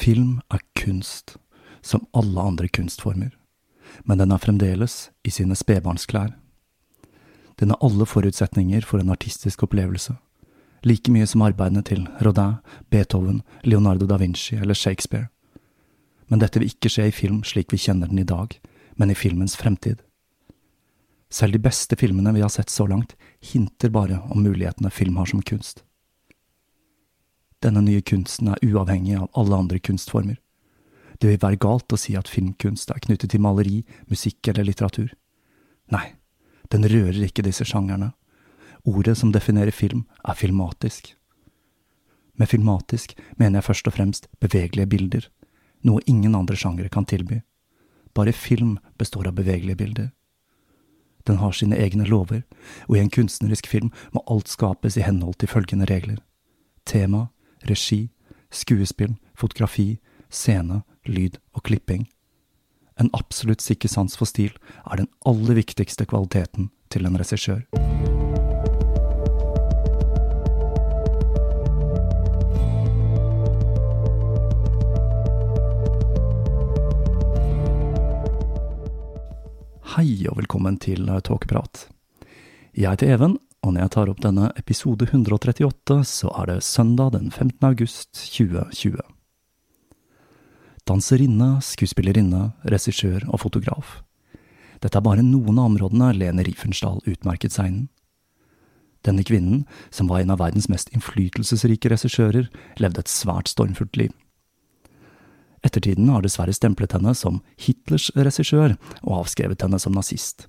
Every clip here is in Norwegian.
Film er kunst, som alle andre kunstformer, men den er fremdeles i sine spedbarnsklær. Den har alle forutsetninger for en artistisk opplevelse, like mye som arbeidene til Rodin, Beethoven, Leonardo da Vinci eller Shakespeare. Men dette vil ikke skje i film slik vi kjenner den i dag, men i filmens fremtid. Selv de beste filmene vi har sett så langt, hinter bare om mulighetene film har som kunst. Denne nye kunsten er uavhengig av alle andre kunstformer. Det vil være galt å si at filmkunst er knyttet til maleri, musikk eller litteratur. Nei, den rører ikke disse sjangerne. Ordet som definerer film, er filmatisk. Med filmatisk mener jeg først og fremst bevegelige bilder, noe ingen andre sjangere kan tilby. Bare film består av bevegelige bilder. Den har sine egne lover, og i en kunstnerisk film må alt skapes i henhold til følgende regler. Tema, regi, skuespill, fotografi, scene, lyd og klipping. En absolutt sikker sans for stil er den aller viktigste kvaliteten til en regissør. Hei og velkommen til Tåkeprat. Jeg heter Even, og når jeg tar opp denne episode 138, så er det søndag den 15. august 2020. Danserinne, skuespillerinne, regissør og fotograf. Dette er bare noen av områdene Lene Riefenstahl utmerket seg innen. Denne kvinnen, som var en av verdens mest innflytelsesrike regissører, levde et svært stormfullt liv. Ettertiden har dessverre stemplet henne som Hitlers regissør og avskrevet henne som nazist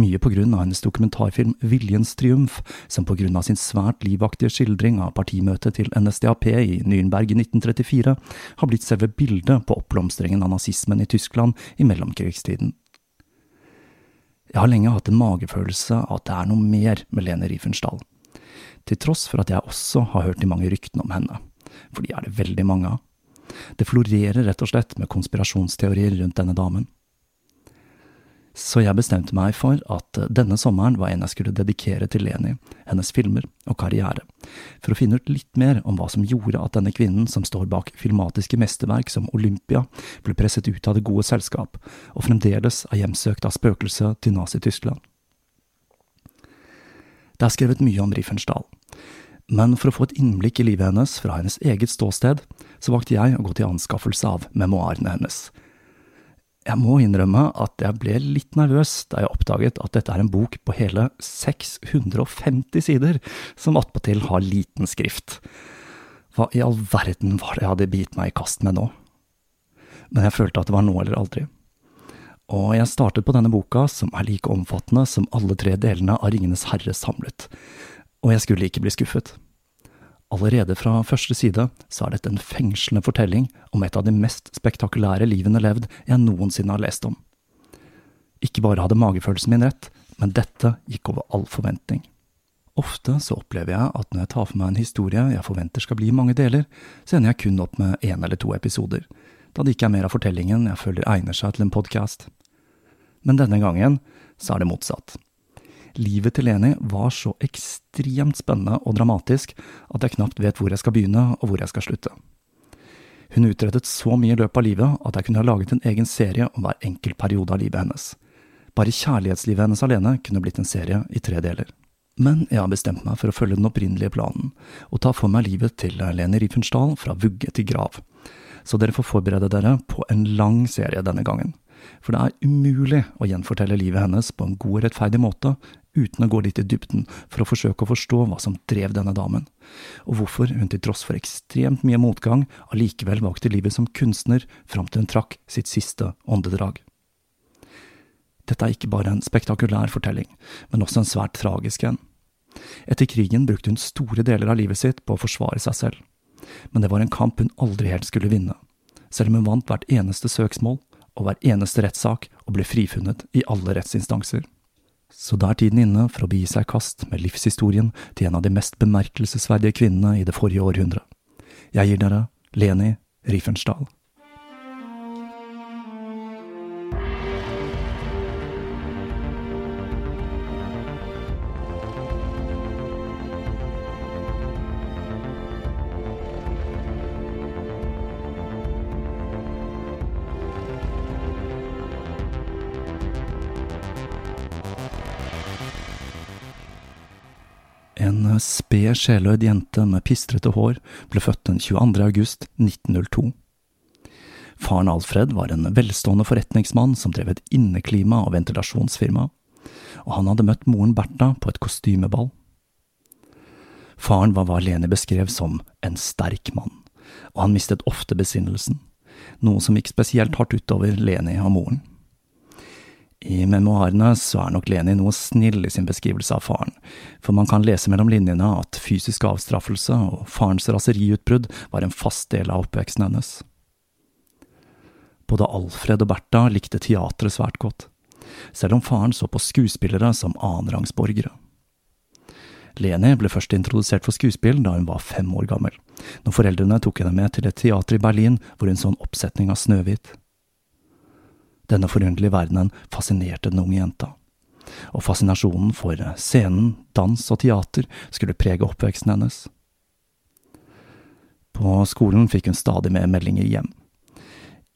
mye på grunn av hennes dokumentarfilm Viljens triumf, som på grunn av sin svært livaktige skildring av partimøtet til NSDAP i Nürnberg i 1934, har blitt selve bildet på oppblomstringen av nazismen i Tyskland i mellomkrigstiden. Jeg har lenge hatt en magefølelse av at det er noe mer med Lene Riefenstahl, til tross for at jeg også har hørt de mange ryktene om henne, for de er det veldig mange av. Det florerer rett og slett med konspirasjonsteorier rundt denne damen. Så jeg bestemte meg for at denne sommeren var en jeg skulle dedikere til Leni, hennes filmer og karriere, for å finne ut litt mer om hva som gjorde at denne kvinnen som står bak filmatiske mesterverk som Olympia, ble presset ut av det gode selskap, og fremdeles er hjemsøkt av spøkelset til Nazi-Tyskland. Det er skrevet mye om Riefensdahl, men for å få et innblikk i livet hennes fra hennes eget ståsted, så valgte jeg å gå til anskaffelse av memoarene hennes jeg må innrømme at jeg ble litt nervøs da jeg oppdaget at dette er en bok på hele 650 sider, som attpåtil har liten skrift. Hva i all verden var det jeg hadde bitt meg i kast med nå? Men jeg følte at det var nå eller aldri. Og jeg startet på denne boka, som er like omfattende som alle tre delene av Ringenes herre samlet, og jeg skulle ikke bli skuffet. Allerede fra første side så er dette en fengslende fortelling om et av de mest spektakulære livene levd jeg noensinne har lest om. Ikke bare hadde magefølelsen min rett, men dette gikk over all forventning. Ofte så opplever jeg at når jeg tar for meg en historie jeg forventer skal bli i mange deler, så ender jeg kun opp med én eller to episoder, da det ikke er mer av fortellingen jeg føler egner seg til en podkast. Men denne gangen så er det motsatt livet til Leni var så ekstremt spennende og dramatisk at jeg knapt vet hvor jeg skal begynne og hvor jeg skal slutte. Hun utrettet så mye i løpet av livet at jeg kunne ha laget en egen serie om hver enkelt periode av livet hennes. Bare kjærlighetslivet hennes alene kunne blitt en serie i tre deler. Men jeg har bestemt meg for å følge den opprinnelige planen, og ta for meg livet til Leni Riefenstahl fra vugge til grav. Så dere får forberede dere på en lang serie denne gangen. For det er umulig å gjenfortelle livet hennes på en god og rettferdig måte uten å gå litt i dybden for å forsøke å forstå hva som drev denne damen, og hvorfor hun til tross for ekstremt mye motgang allikevel valgte livet som kunstner fram til hun trakk sitt siste åndedrag. Dette er ikke bare en spektakulær fortelling, men også en svært tragisk en. Etter krigen brukte hun store deler av livet sitt på å forsvare seg selv, men det var en kamp hun aldri helt skulle vinne, selv om hun vant hvert eneste søksmål og hver eneste rettssak og ble frifunnet i alle rettsinstanser. Så da er tiden inne for å begi seg i kast med livshistorien til en av de mest bemerkelsesverdige kvinnene i det forrige århundret. Jeg gir dere Leni Riefenstahl. Sped, sjeløyd jente med pistrete hår ble født den 22. august 1902. Faren Alfred var en velstående forretningsmann som drev et inneklima- og ventilasjonsfirma, og han hadde møtt moren Bertha på et kostymeball. Faren var hva Leni beskrev som en sterk mann, og han mistet ofte besinnelsen, noe som gikk spesielt hardt utover Leni og moren. I memoarene så er nok Leni noe snill i sin beskrivelse av faren, for man kan lese mellom linjene at fysisk avstraffelse og farens raseriutbrudd var en fast del av oppveksten hennes. Både Alfred og Bertha likte teatret svært godt, selv om faren så på skuespillere som annenrangsborgere. Leni ble først introdusert for skuespill da hun var fem år gammel, når foreldrene tok henne med til et teater i Berlin hvor hun så en oppsetning av Snøhvit. Denne forunderlige verdenen fascinerte den unge jenta, og fascinasjonen for scenen, dans og teater skulle prege oppveksten hennes. På skolen fikk hun stadig mer meldinger hjem.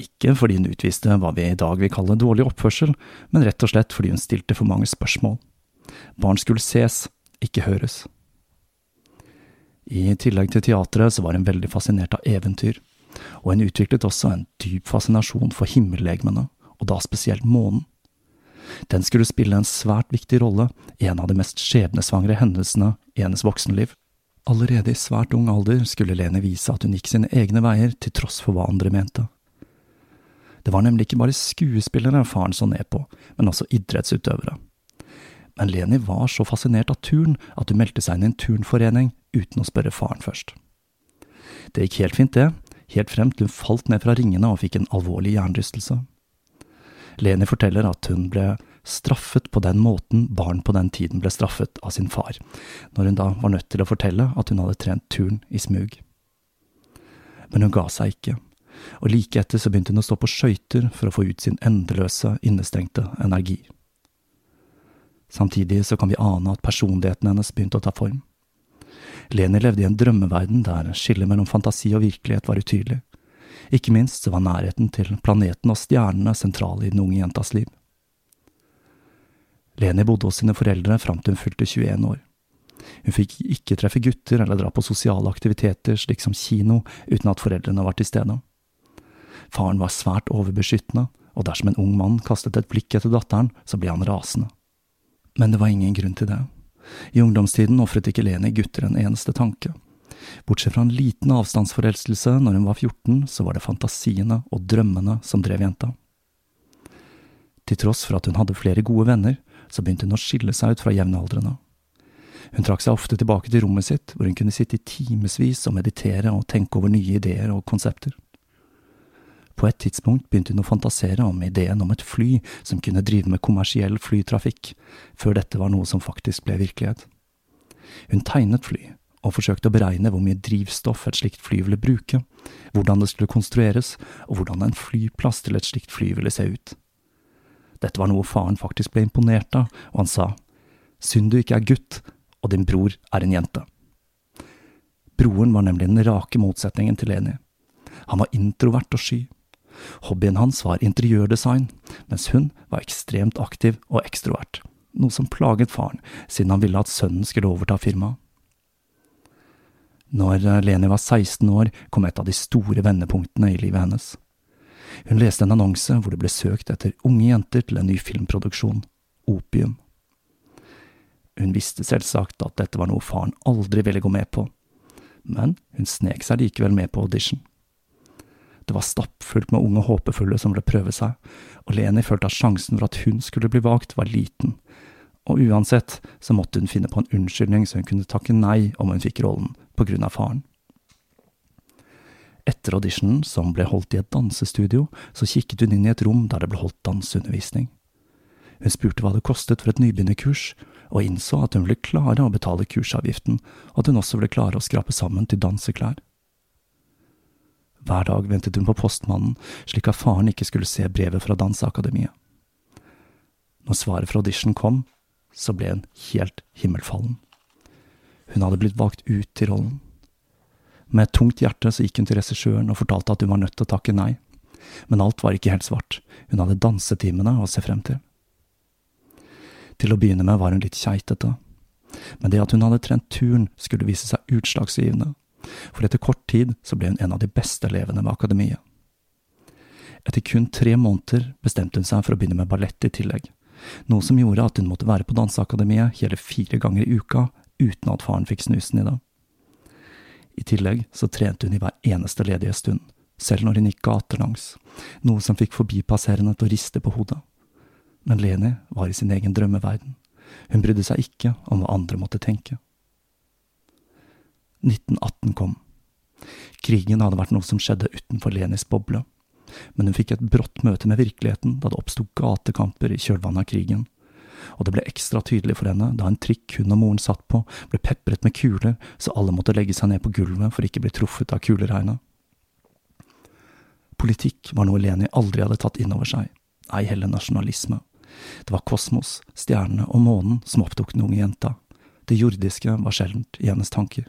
Ikke fordi hun utviste hva vi i dag vil kalle dårlig oppførsel, men rett og slett fordi hun stilte for mange spørsmål. Barn skulle ses, ikke høres. I tillegg til teatret så var hun veldig fascinert av eventyr, og hun utviklet også en dyp fascinasjon for himmellegemene og da spesielt månen. Den skulle spille en svært viktig rolle en av de mest skjebnesvangre hendelsene i hennes voksenliv. Allerede i svært ung alder skulle Leni vise at hun gikk sine egne veier til tross for hva andre mente. Det var nemlig ikke bare skuespillere faren så ned på, men også idrettsutøvere. Men Leni var så fascinert av turn at hun meldte seg inn i en turnforening uten å spørre faren først. Det gikk helt fint, det, helt frem til hun falt ned fra ringene og fikk en alvorlig hjernerystelse. Leni forteller at hun ble straffet på den måten barn på den tiden ble straffet av sin far, når hun da var nødt til å fortelle at hun hadde trent turn i smug. Men hun ga seg ikke, og like etter så begynte hun å stå på skøyter for å få ut sin endeløse, innestengte energi. Samtidig så kan vi ane at personligheten hennes begynte å ta form. Leni levde i en drømmeverden der skillet mellom fantasi og virkelighet var utydelig. Ikke minst så var nærheten til planeten og stjernene sentral i den unge jentas liv. Leni bodde hos sine foreldre fram til hun fylte 21 år. Hun fikk ikke treffe gutter eller dra på sosiale aktiviteter slik som kino uten at foreldrene var til stede. Faren var svært overbeskyttende, og dersom en ung mann kastet et blikk etter datteren, så ble han rasende. Men det var ingen grunn til det. I ungdomstiden ofret ikke Leni gutter en eneste tanke. Bortsett fra en liten avstandsforelskelse når hun var 14, så var det fantasiene og drømmene som drev jenta. Til tross for at hun hadde flere gode venner, så begynte hun å skille seg ut fra jevnaldrende. Hun trakk seg ofte tilbake til rommet sitt, hvor hun kunne sitte i timevis og meditere og tenke over nye ideer og konsepter. På et tidspunkt begynte hun å fantasere om ideen om et fly som kunne drive med kommersiell flytrafikk, før dette var noe som faktisk ble virkelighet. Hun tegnet fly, og forsøkte å beregne hvor mye drivstoff et slikt fly ville bruke, hvordan det skulle konstrueres, og hvordan en flyplass til et slikt fly ville se ut. Dette var noe faren faktisk ble imponert av, og han sa, synd du ikke er gutt, og din bror er en jente. Broren var nemlig den rake motsetningen til Leni. Han var introvert og sky. Hobbyen hans var interiørdesign, mens hun var ekstremt aktiv og ekstrovert, noe som plaget faren, siden han ville at sønnen skulle overta firmaet. Når Leni var 16 år, kom et av de store vendepunktene i livet hennes. Hun leste en annonse hvor det ble søkt etter unge jenter til en ny filmproduksjon, Opium. Hun visste selvsagt at dette var noe faren aldri ville gå med på, men hun snek seg likevel med på audition. Det var stappfullt med unge håpefulle som ville prøve seg, og Leni følte at sjansen for at hun skulle bli valgt, var liten, og uansett så måtte hun finne på en unnskyldning så hun kunne takke nei om hun fikk rollen, av faren. Etter auditionen, som ble holdt i et dansestudio, så kikket hun inn i et rom der det ble holdt danseundervisning. Hun spurte hva det kostet for et nybegynnerkurs, og innså at hun ville klare å betale kursavgiften, og at hun også ville klare å skrape sammen til danseklær. Hver dag ventet hun på postmannen, slik at faren ikke skulle se brevet fra Danseakademiet. Når svaret fra audition kom, så ble hun helt himmelfallen. Hun hadde blitt valgt ut til rollen. Med et tungt hjerte så gikk hun til regissøren og fortalte at hun var nødt til å takke nei. Men alt var ikke helt svart, hun hadde dansetimene å se frem til. Til å begynne med var hun litt keitete, men det at hun hadde trent turn skulle vise seg utslagsgivende, for etter kort tid så ble hun en av de beste elevene ved akademiet. Etter kun tre måneder bestemte hun seg for å begynne med ballett i tillegg, noe som gjorde at hun måtte være på danseakademiet hele fire ganger i uka uten at faren fikk snusen i det. I tillegg så trente hun i hver eneste ledige stund, selv når hun gikk gatelangs, noe som fikk forbipasserende til å riste på hodet. Men Leni var i sin egen drømmeverden. Hun brydde seg ikke om hva andre måtte tenke. 1918 kom. Krigen hadde vært noe som skjedde utenfor Lenis boble, men hun fikk et brått møte med virkeligheten da det oppsto gatekamper i kjølvannet av krigen, og det ble ekstra tydelig for henne da en trikk hun og moren satt på, ble pepret med kuler så alle måtte legge seg ned på gulvet for ikke bli truffet av kuleregnet. Politikk var noe Leni aldri hadde tatt inn over seg, ei heller nasjonalisme. Det var kosmos, stjernene og månen som opptok den unge jenta. Det jordiske var sjeldent i hennes tanker.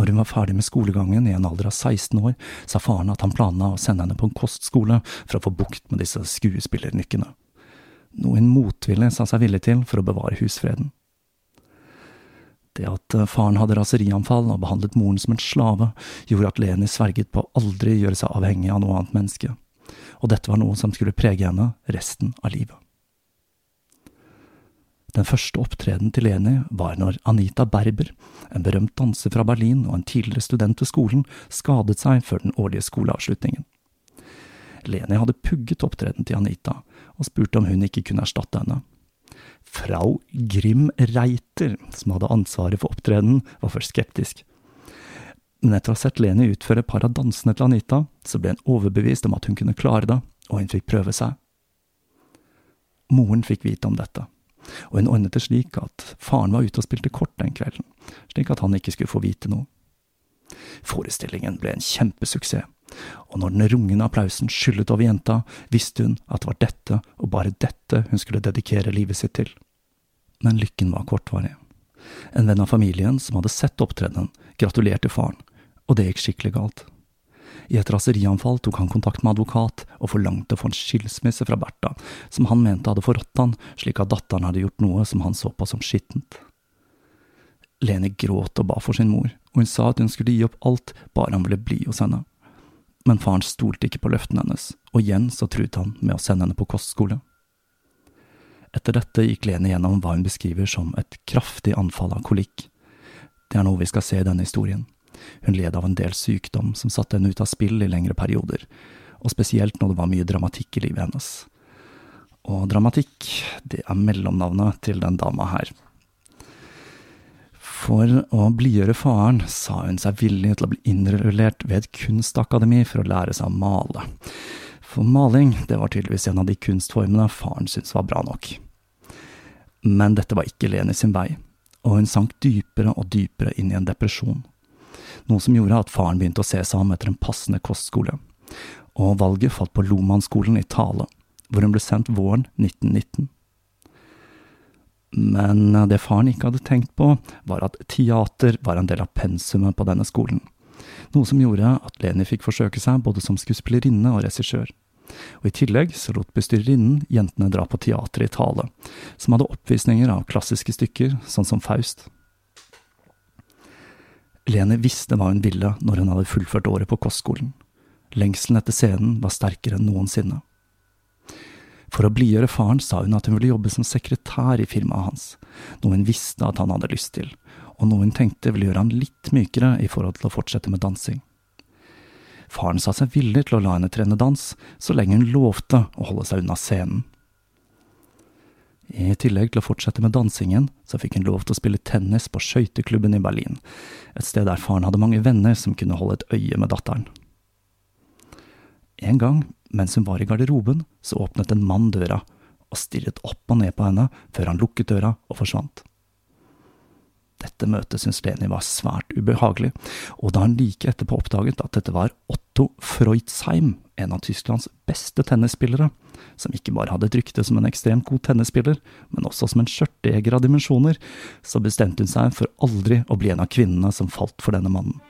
Når hun var ferdig med skolegangen i en alder av 16 år, sa faren at han planla å sende henne på en kostskole for å få bukt med disse skuespillernykkene noe hun motvillig sa seg villig til for å bevare husfreden. Det at eh, faren hadde raserianfall og behandlet moren som en slave, gjorde at Leni sverget på å aldri gjøre seg avhengig av noe annet menneske, og dette var noe som skulle prege henne resten av livet. Den første opptreden til Leni var når Anita Berber, en berømt danser fra Berlin og en tidligere student ved skolen, skadet seg før den årlige skoleavslutningen. Leni hadde pugget opptredenen til Anita, og spurte om hun ikke kunne erstatte henne. Frau Grim Reiter, som hadde ansvaret for opptredenen, var først skeptisk. Men etter å ha sett Leni utføre et par av dansene til Anita, så ble hun overbevist om at hun kunne klare det, og hun fikk prøve seg. Moren fikk vite om dette, og hun ordnet det slik at faren var ute og spilte kort den kvelden, slik at han ikke skulle få vite noe. Forestillingen ble en kjempesuksess, og når den rungende applausen skyllet over jenta, visste hun at det var dette, og bare dette, hun skulle dedikere livet sitt til. Men lykken var kortvarig. En venn av familien som hadde sett opptredenen, gratulerte faren, og det gikk skikkelig galt. I et raserianfall tok han kontakt med advokat og forlangte å få en skilsmisse fra Bertha, som han mente hadde forrådt han, slik at datteren hadde gjort noe som han så på som skittent. Lene gråt og ba for sin mor, og hun sa at hun skulle gi opp alt bare han ville bli hos henne. Men faren stolte ikke på løftene hennes, og igjen så truet han med å sende henne på kostskole. Etter dette gikk Lene gjennom hva hun beskriver som et kraftig anfall av kolikk. Det er noe vi skal se i denne historien. Hun led av en del sykdom som satte henne ut av spill i lengre perioder, og spesielt når det var mye dramatikk i livet hennes. Og dramatikk, det er mellomnavnet til den dama her. For å blidgjøre faren sa hun seg villig til å bli innrullert ved et kunstakademi for å lære seg å male. For maling, det var tydeligvis en av de kunstformene faren syntes var bra nok. Men dette var ikke Leni sin vei, og hun sank dypere og dypere inn i en depresjon noe som gjorde at faren begynte å se seg om etter en passende kostskole, og valget falt på Lomanskolen i Tale, hvor hun ble sendt våren 1919. Men det faren ikke hadde tenkt på, var at teater var en del av pensumet på denne skolen, noe som gjorde at Leni fikk forsøke seg både som skuespillerinne og regissør. Og I tillegg så lot bestyrerinnen jentene dra på teateret i Tale, som hadde oppvisninger av klassiske stykker, sånn som Faust. Leni visste hva hun ville når hun hadde fullført året på kostskolen. Lengselen etter scenen var sterkere enn noensinne. For å blidgjøre faren sa hun at hun ville jobbe som sekretær i firmaet hans, noe hun visste at han hadde lyst til, og noe hun tenkte ville gjøre han litt mykere i forhold til å fortsette med dansing. Faren sa seg villig til å la henne trene dans, så lenge hun lovte å holde seg unna scenen. I tillegg til å fortsette med dansingen, så fikk hun lov til å spille tennis på skøyteklubben i Berlin, et sted der faren hadde mange venner som kunne holde et øye med datteren. En gang, mens hun var i garderoben, så åpnet en mann døra og stirret opp og ned på henne før han lukket døra og forsvant. Dette møtet syntes Leni var svært ubehagelig, og da han like etterpå oppdaget at dette var Otto Freudsheim, en av Tysklands beste tennisspillere, som ikke bare hadde et rykte som en ekstremt god tennisspiller, men også som en skjørtejeger av dimensjoner, så bestemte hun seg for aldri å bli en av kvinnene som falt for denne mannen.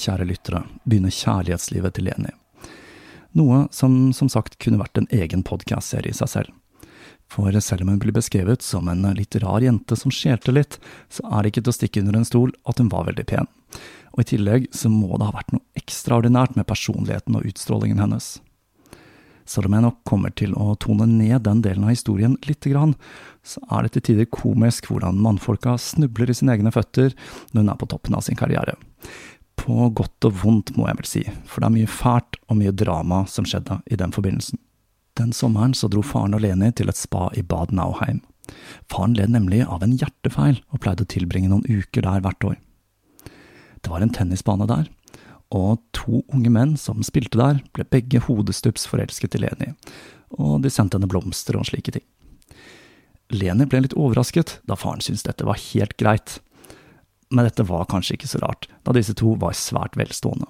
Kjære lyttere, begynner kjærlighetslivet til Leni. Noe som som sagt kunne vært en egen podkastserie i seg selv. For selv om hun blir beskrevet som en litt rar jente som skjelte litt, så er det ikke til å stikke under en stol at hun var veldig pen. Og i tillegg så må det ha vært noe ekstraordinært med personligheten og utstrålingen hennes. Selv om jeg nok kommer til å tone ned den delen av historien lite grann, så er det til tider komisk hvordan mannfolka snubler i sine egne føtter når hun er på toppen av sin karriere. På godt og vondt, må jeg vel si, for det er mye fælt og mye drama som skjedde i den forbindelsen. Den sommeren så dro faren og Leni til et spa i Bad Nauheim. Faren led nemlig av en hjertefeil og pleide å tilbringe noen uker der hvert år. Det var en tennisbane der, og to unge menn som spilte der, ble begge hodestups forelsket i Leni, og de sendte henne blomster og slike ting. Leni ble litt overrasket da faren syntes dette var helt greit, men dette var kanskje ikke så rart, da disse to var svært velstående.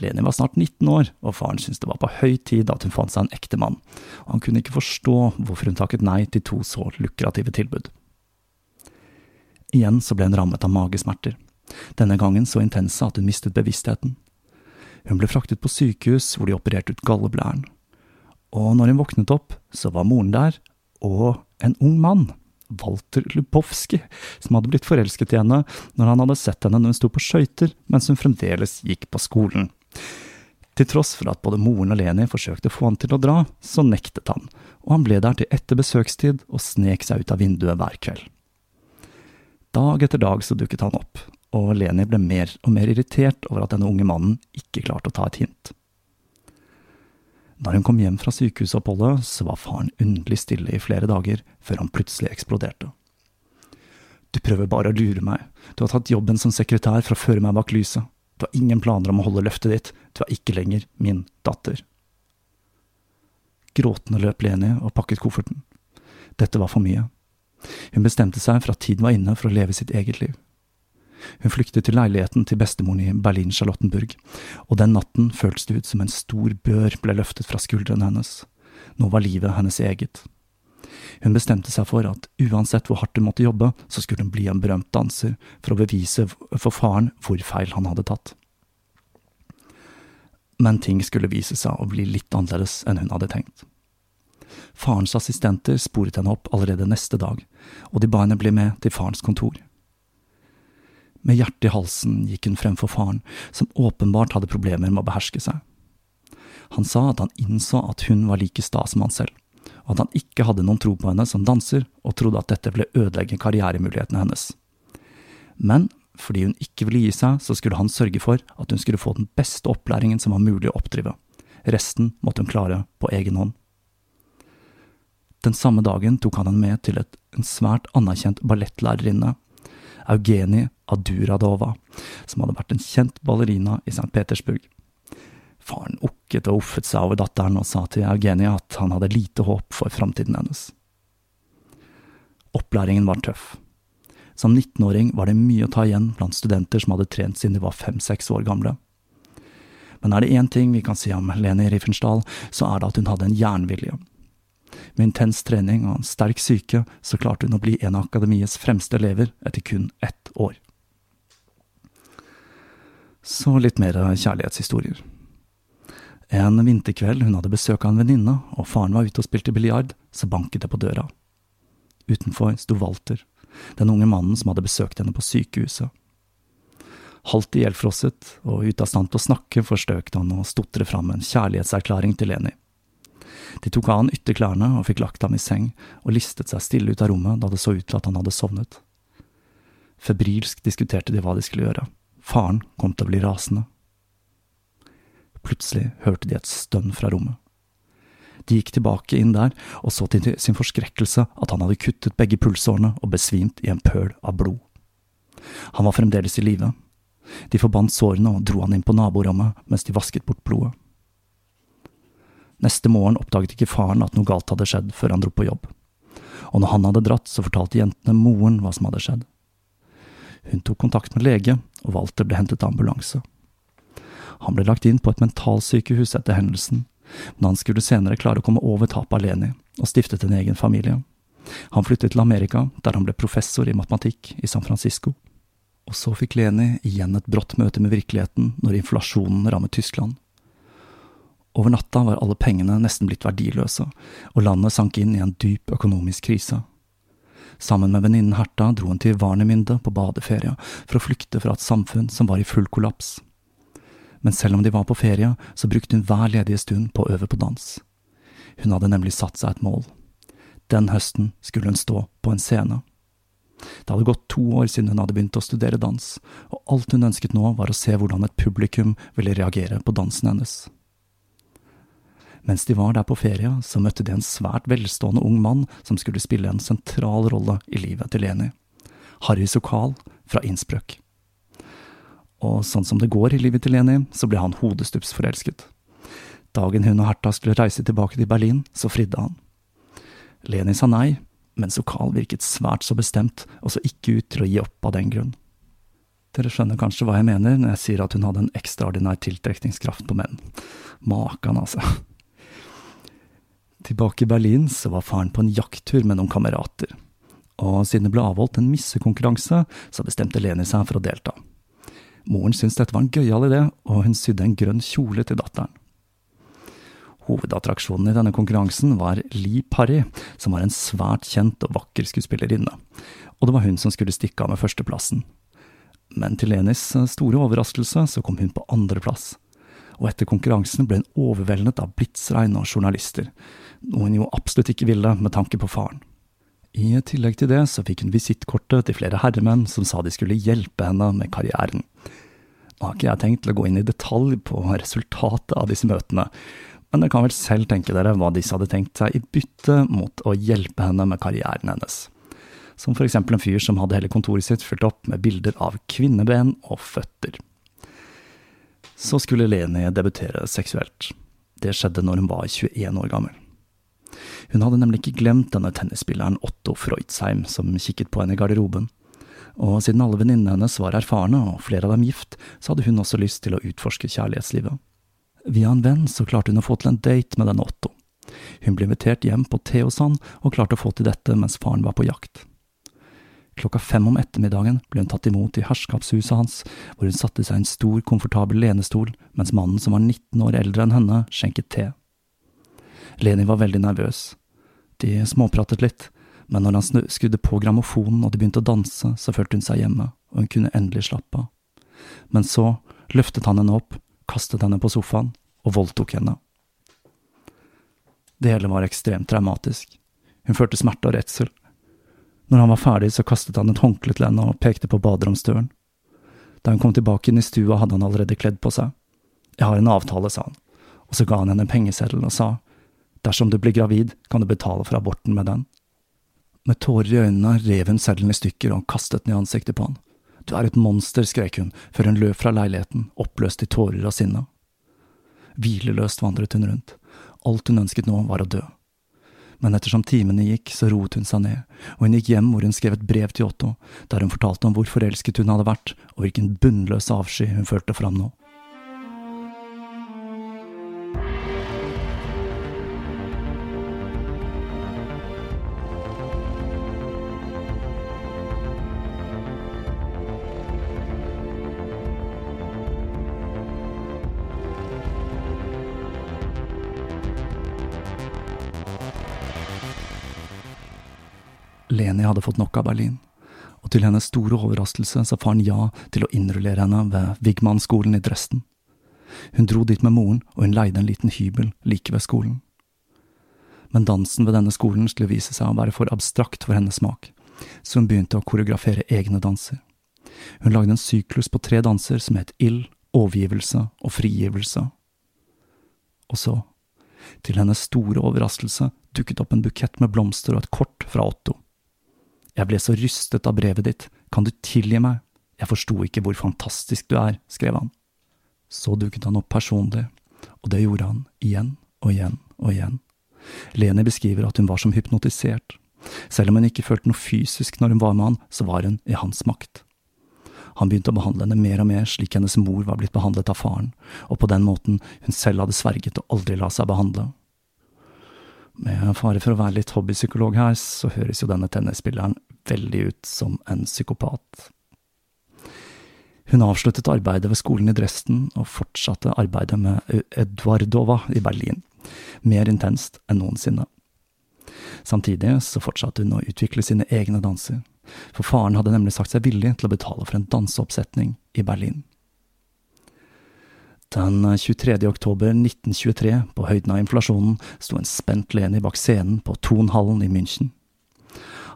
Leni var snart 19 år, og faren syntes det var på høy tid at hun fant seg en ekte mann, og han kunne ikke forstå hvorfor hun takket nei til to så lukrative tilbud. Igjen så ble hun rammet av magesmerter, denne gangen så intense at hun mistet bevisstheten. Hun ble fraktet på sykehus hvor de opererte ut galleblæren, og når hun våknet opp, så var moren der, og en ung mann. Walter Lubowski, som hadde blitt forelsket i henne når han hadde sett henne når hun sto på skøyter mens hun fremdeles gikk på skolen. Til tross for at både moren og Leni forsøkte å få han til å dra, så nektet han, og han ble der til etter besøkstid og snek seg ut av vinduet hver kveld. Dag etter dag så dukket han opp, og Leni ble mer og mer irritert over at denne unge mannen ikke klarte å ta et hint. Da hun kom hjem fra sykehusoppholdet, så var faren underlig stille i flere dager, før han plutselig eksploderte. Du prøver bare å lure meg, du har tatt jobben som sekretær for å føre meg bak lyset, du har ingen planer om å holde løftet ditt, du er ikke lenger min datter. Gråtende løp Leni og pakket kofferten. Dette var for mye. Hun bestemte seg for at tiden var inne for å leve sitt eget liv. Hun flyktet til leiligheten til bestemoren i Berlin-Charlottenburg, og den natten føltes det ut som en stor bør ble løftet fra skuldrene hennes. Nå var livet hennes eget. Hun bestemte seg for at uansett hvor hardt hun måtte jobbe, så skulle hun bli en berømt danser, for å bevise for faren hvor feil han hadde tatt. Men ting skulle vise seg å bli litt annerledes enn hun hadde tenkt. Farens assistenter sporet henne opp allerede neste dag, og de ba henne bli med til farens kontor. Med hjertet i halsen gikk hun frem for faren, som åpenbart hadde problemer med å beherske seg. Han sa at han innså at hun var like sta som han selv, og at han ikke hadde noen tro på henne som danser, og trodde at dette ville ødelegge karrieremulighetene hennes. Men fordi hun ikke ville gi seg, så skulle han sørge for at hun skulle få den beste opplæringen som var mulig å oppdrive. Resten måtte hun klare på egen hånd. Den samme dagen tok han henne med til et, en svært anerkjent ballettlærerinne, Eugenie Aduradova, som hadde vært en kjent ballerina i St. Petersburg. Faren okket og uffet seg over datteren og sa til Eugenia at han hadde lite håp for framtiden hennes. Opplæringen var tøff. Som 19-åring var det mye å ta igjen blant studenter som hadde trent siden de var fem–seks år gamle. Men er det én ting vi kan si om Leni Riefenstahl, så er det at hun hadde en jernvilje. Med intens trening og en sterk syke så klarte hun å bli en av akademiets fremste elever etter kun ett år. Så litt mer kjærlighetshistorier. En vinterkveld hun hadde besøk av en venninne, og faren var ute og spilte biljard, så banket det på døra. Utenfor sto Walter, den unge mannen som hadde besøkt henne på sykehuset. Halvt ihjelfrosset og ute av stand til å snakke forstøkte han å stotre fram en kjærlighetserklæring til Leni. De tok av han ytterklærne og fikk lagt ham i seng, og listet seg stille ut av rommet da det så ut til at han hadde sovnet. Febrilsk diskuterte de hva de skulle gjøre. Faren kom til å bli rasende. Plutselig hørte de et stønn fra rommet. De gikk tilbake inn der og så til sin forskrekkelse at han hadde kuttet begge pulsårene og besvimt i en pøl av blod. Han var fremdeles i live. De forbandt sårene og dro han inn på naborommet mens de vasket bort blodet. Neste morgen oppdaget ikke faren at noe galt hadde skjedd før han dro på jobb. Og når han hadde dratt, så fortalte jentene moren hva som hadde skjedd. Hun tok kontakt med lege, og Walter ble hentet av ambulanse. Han ble lagt inn på et mentalsykehus etter hendelsen, men han skulle senere klare å komme over tapet Leni, og stiftet en egen familie. Han flyttet til Amerika, der han ble professor i matematikk i San Francisco. Og så fikk Leni igjen et brått møte med virkeligheten når inflasjonen rammet Tyskland. Over natta var alle pengene nesten blitt verdiløse, og landet sank inn i en dyp økonomisk krise. Sammen med venninnen Herta dro hun til Varnemynde på badeferie for å flykte fra et samfunn som var i full kollaps. Men selv om de var på ferie, så brukte hun hver ledige stund på å øve på dans. Hun hadde nemlig satt seg et mål. Den høsten skulle hun stå på en scene. Det hadde gått to år siden hun hadde begynt å studere dans, og alt hun ønsket nå var å se hvordan et publikum ville reagere på dansen hennes. Mens de var der på ferie, så møtte de en svært velstående ung mann som skulle spille en sentral rolle i livet til Leni. Harry Sokal fra Innsbruck. Og sånn som det går i livet til Leni, så ble han hodestups forelsket. Dagen hun og Herta skulle reise tilbake til Berlin, så fridde han. Leni sa nei, men Sokal virket svært så bestemt, og så ikke ut til å gi opp av den grunn. Dere skjønner kanskje hva jeg mener når jeg sier at hun hadde en ekstraordinær tiltrekningskraft på menn. Makan, altså. Tilbake i Berlin så var faren på en jakttur med noen kamerater, og siden det ble avholdt en missekonkurranse, så bestemte Leni seg for å delta. Moren syntes dette var en gøyal idé, og hun sydde en grønn kjole til datteren. Hovedattraksjonen i denne konkurransen var Lee Parry, som var en svært kjent og vakker skuespillerinne, og det var hun som skulle stikke av med førsteplassen. Men til Lenis store overraskelse så kom hun på andreplass, og etter konkurransen ble hun overveldet av blitsregn og journalister, noe hun jo absolutt ikke ville med tanke på faren. I tillegg til det så fikk hun visittkortet til flere herremenn som sa de skulle hjelpe henne med karrieren. Nå har ikke jeg tenkt til å gå inn i detalj på resultatet av disse møtene, men dere kan vel selv tenke dere hva disse hadde tenkt seg i bytte mot å hjelpe henne med karrieren hennes. Som for eksempel en fyr som hadde hele kontoret sitt fylt opp med bilder av kvinneben og føtter. Så skulle Leni debutere seksuelt. Det skjedde når hun var 21 år gammel. Hun hadde nemlig ikke glemt denne tennisspilleren Otto Freudsheim som kikket på henne i garderoben. Og siden alle venninnene hennes var erfarne, og flere av dem gift, så hadde hun også lyst til å utforske kjærlighetslivet. Via en venn så klarte hun å få til en date med denne Otto. Hun ble invitert hjem på te hos han, og klarte å få til dette mens faren var på jakt. Klokka fem om ettermiddagen ble hun tatt imot i herskapshuset hans, hvor hun satte seg i en stor, komfortabel lenestol, mens mannen som var 19 år eldre enn henne, skjenket te. Leni var veldig nervøs. De småpratet litt, men når han skrudde på grammofonen og de begynte å danse, så følte hun seg hjemme, og hun kunne endelig slappe av. Men så løftet han henne opp kastet henne på sofaen og voldtok henne. Det hele var ekstremt traumatisk. Hun følte smerte og redsel. Når han var ferdig, så kastet han et håndkle til henne og pekte på baderomsdøren. Da hun kom tilbake inn i stua, hadde han allerede kledd på seg. Jeg har en avtale, sa han, og så ga han henne en pengeseddel og sa, dersom du blir gravid, kan du betale for aborten med den. Med tårer i øynene rev hun seddelen i stykker og kastet den i ansiktet på han. Du er et monster, skrek hun, før hun løp fra leiligheten, oppløst i tårer av sinne. Hvileløst vandret hun rundt. Alt hun ønsket nå, var å dø. Men ettersom timene gikk, så roet hun seg ned, og hun gikk hjem hvor hun skrev et brev til Otto, der hun fortalte om hvor forelsket hun hadde vært, og hvilken bunnløs avsky hun følte fram nå. Leni hadde fått nok av Berlin, og til hennes store overraskelse sa faren ja til å innrullere henne ved Wigman-skolen i Dresden. Hun dro dit med moren, og hun leide en liten hybel like ved skolen. Men dansen ved denne skolen skulle vise seg å være for abstrakt for hennes smak, så hun begynte å koreografere egne danser. Hun lagde en syklus på tre danser som het ild, overgivelse og frigivelse. Og så, til hennes store overraskelse, dukket opp en bukett med blomster og et kort fra Otto. Jeg ble så rystet av brevet ditt, kan du tilgi meg, jeg forsto ikke hvor fantastisk du er, skrev han. Så dukket han opp personlig, og det gjorde han igjen og igjen og igjen. Leni beskriver at hun var som hypnotisert. Selv om hun ikke følte noe fysisk når hun var med han, så var hun i hans makt. Han begynte å behandle henne mer og mer slik hennes mor var blitt behandlet av faren, og på den måten hun selv hadde sverget å aldri la seg behandle. Med fare for å være litt hobbypsykolog her, så høres jo denne tennisspilleren veldig ut som en psykopat. Hun avsluttet arbeidet ved skolen i Dresden og fortsatte arbeidet med Eduardova i Berlin, mer intenst enn noensinne. Samtidig så fortsatte hun å utvikle sine egne danser, for faren hadde nemlig sagt seg villig til å betale for en danseoppsetning i Berlin. Den 23. oktober 1923, på høyden av inflasjonen, sto en spent Leni bak scenen på Tonhallen i München.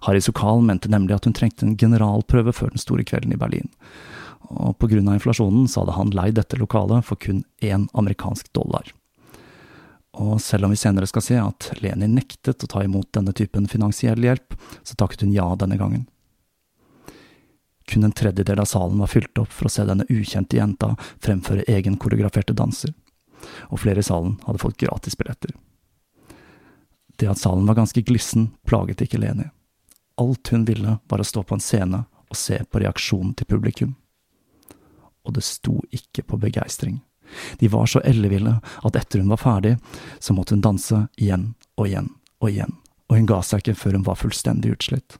Harry Sokal mente nemlig at hun trengte en generalprøve før den store kvelden i Berlin, og på grunn av inflasjonen så hadde han leid dette lokalet for kun én amerikansk dollar. Og selv om vi senere skal se at Leni nektet å ta imot denne typen finansiell hjelp, så takket hun ja denne gangen. Kun en tredjedel av salen var fylt opp for å se denne ukjente jenta fremføre egen koreograferte danser, og flere i salen hadde fått gratisbilletter. Det at salen var ganske glissen, plaget ikke Leni. Alt hun ville, var å stå på en scene og se på reaksjonen til publikum. Og det sto ikke på begeistring. De var så elleville at etter hun var ferdig, så måtte hun danse igjen og igjen og igjen, og hun ga seg ikke før hun var fullstendig utslitt.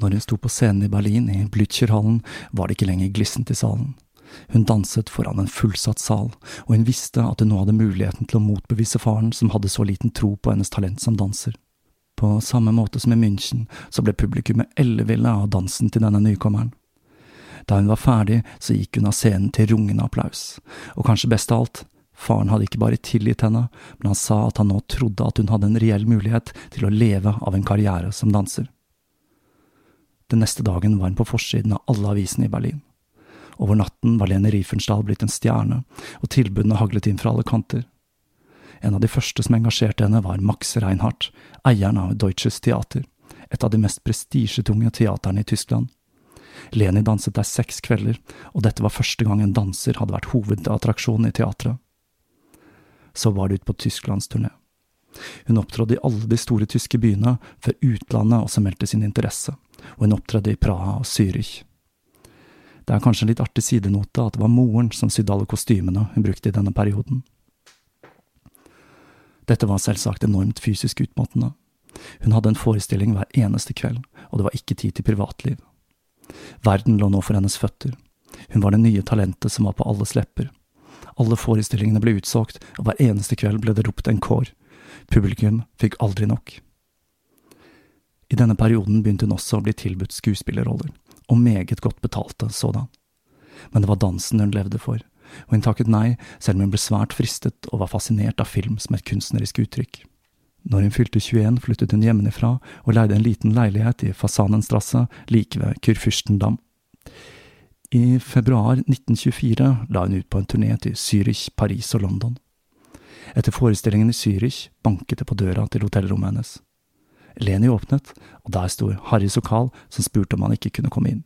Når hun sto på scenen i Berlin, i Blücherhallen, var det ikke lenger glissent i salen. Hun danset foran en fullsatt sal, og hun visste at hun nå hadde muligheten til å motbevise faren som hadde så liten tro på hennes talent som danser. På samme måte som i München, så ble publikummet elleville av dansen til denne nykommeren. Da hun var ferdig, så gikk hun av scenen til rungende applaus, og kanskje best av alt, faren hadde ikke bare tilgitt henne, men han sa at han nå trodde at hun hadde en reell mulighet til å leve av en karriere som danser. Den neste dagen var hun på forsiden av alle avisene i Berlin. Over natten var Lene Riefenstahl blitt en stjerne, og tilbudene haglet inn fra alle kanter. En av de første som engasjerte henne, var Max Reinhardt, eieren av Deutsches Theater, et av de mest prestisjetunge teaterne i Tyskland. Leni danset der seks kvelder, og dette var første gang en danser hadde vært hovedattraksjon i teatret. Så var det ut på Tysklandsturné. Hun opptrådde i alle de store tyske byene, før utlandet også meldte sin interesse, og hun opptredde i Praha og Zürich. Det er kanskje en litt artig sidenote at det var moren som sydde alle kostymene hun brukte i denne perioden. Dette var selvsagt enormt fysisk utmattende. Hun hadde en forestilling hver eneste kveld, og det var ikke tid til privatliv. Verden lå nå for hennes føtter. Hun var det nye talentet som var på alles lepper. Alle forestillingene ble utsolgt, og hver eneste kveld ble det ropt en kår. Publikum fikk aldri nok. I denne perioden begynte hun også å bli tilbudt skuespillerroller, og meget godt betalte sådan. Men det var dansen hun levde for, og hun takket nei selv om hun ble svært fristet og var fascinert av film som et kunstnerisk uttrykk. Når hun fylte 21, flyttet hun hjemmefra og leide en liten leilighet i Fasanenstrasse like ved Kurfürstendam. I februar 1924 la hun ut på en turné til Zürich, Paris og London. Etter forestillingen i Zürich banket det på døra til hotellrommet hennes. Leni åpnet, og der sto Harry Sokal, som spurte om han ikke kunne komme inn.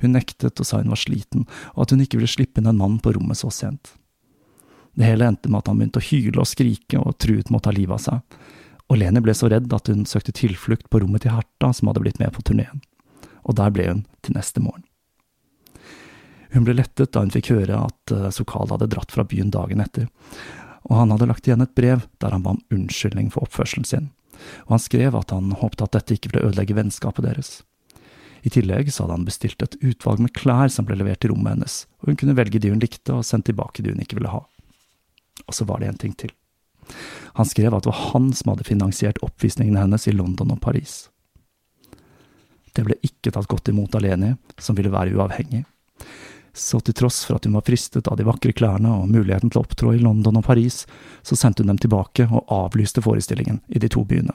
Hun nektet og sa hun var sliten, og at hun ikke ville slippe inn en mann på rommet så sent. Det hele endte med at han begynte å hyle og skrike og truet med å ta livet av seg, og Leni ble så redd at hun søkte tilflukt på rommet til Herta, som hadde blitt med på turneen, og der ble hun til neste morgen. Hun ble lettet da hun fikk høre at eh, Sokal hadde dratt fra byen dagen etter, og han hadde lagt igjen et brev der han ba om unnskyldning for oppførselen sin, og han skrev at han håpte at dette ikke ville ødelegge vennskapet deres. I tillegg så hadde han bestilt et utvalg med klær som ble levert til rommet hennes, og hun kunne velge de hun likte og sendt tilbake de hun ikke ville ha. Og så var det en ting til. Han skrev at det var han som hadde finansiert oppvisningene hennes i London og Paris. Det ble ikke tatt godt imot av Leni, som ville være uavhengig. Så til tross for at hun var fristet av de vakre klærne og muligheten til å opptrå i London og Paris, så sendte hun dem tilbake og avlyste forestillingen i de to byene.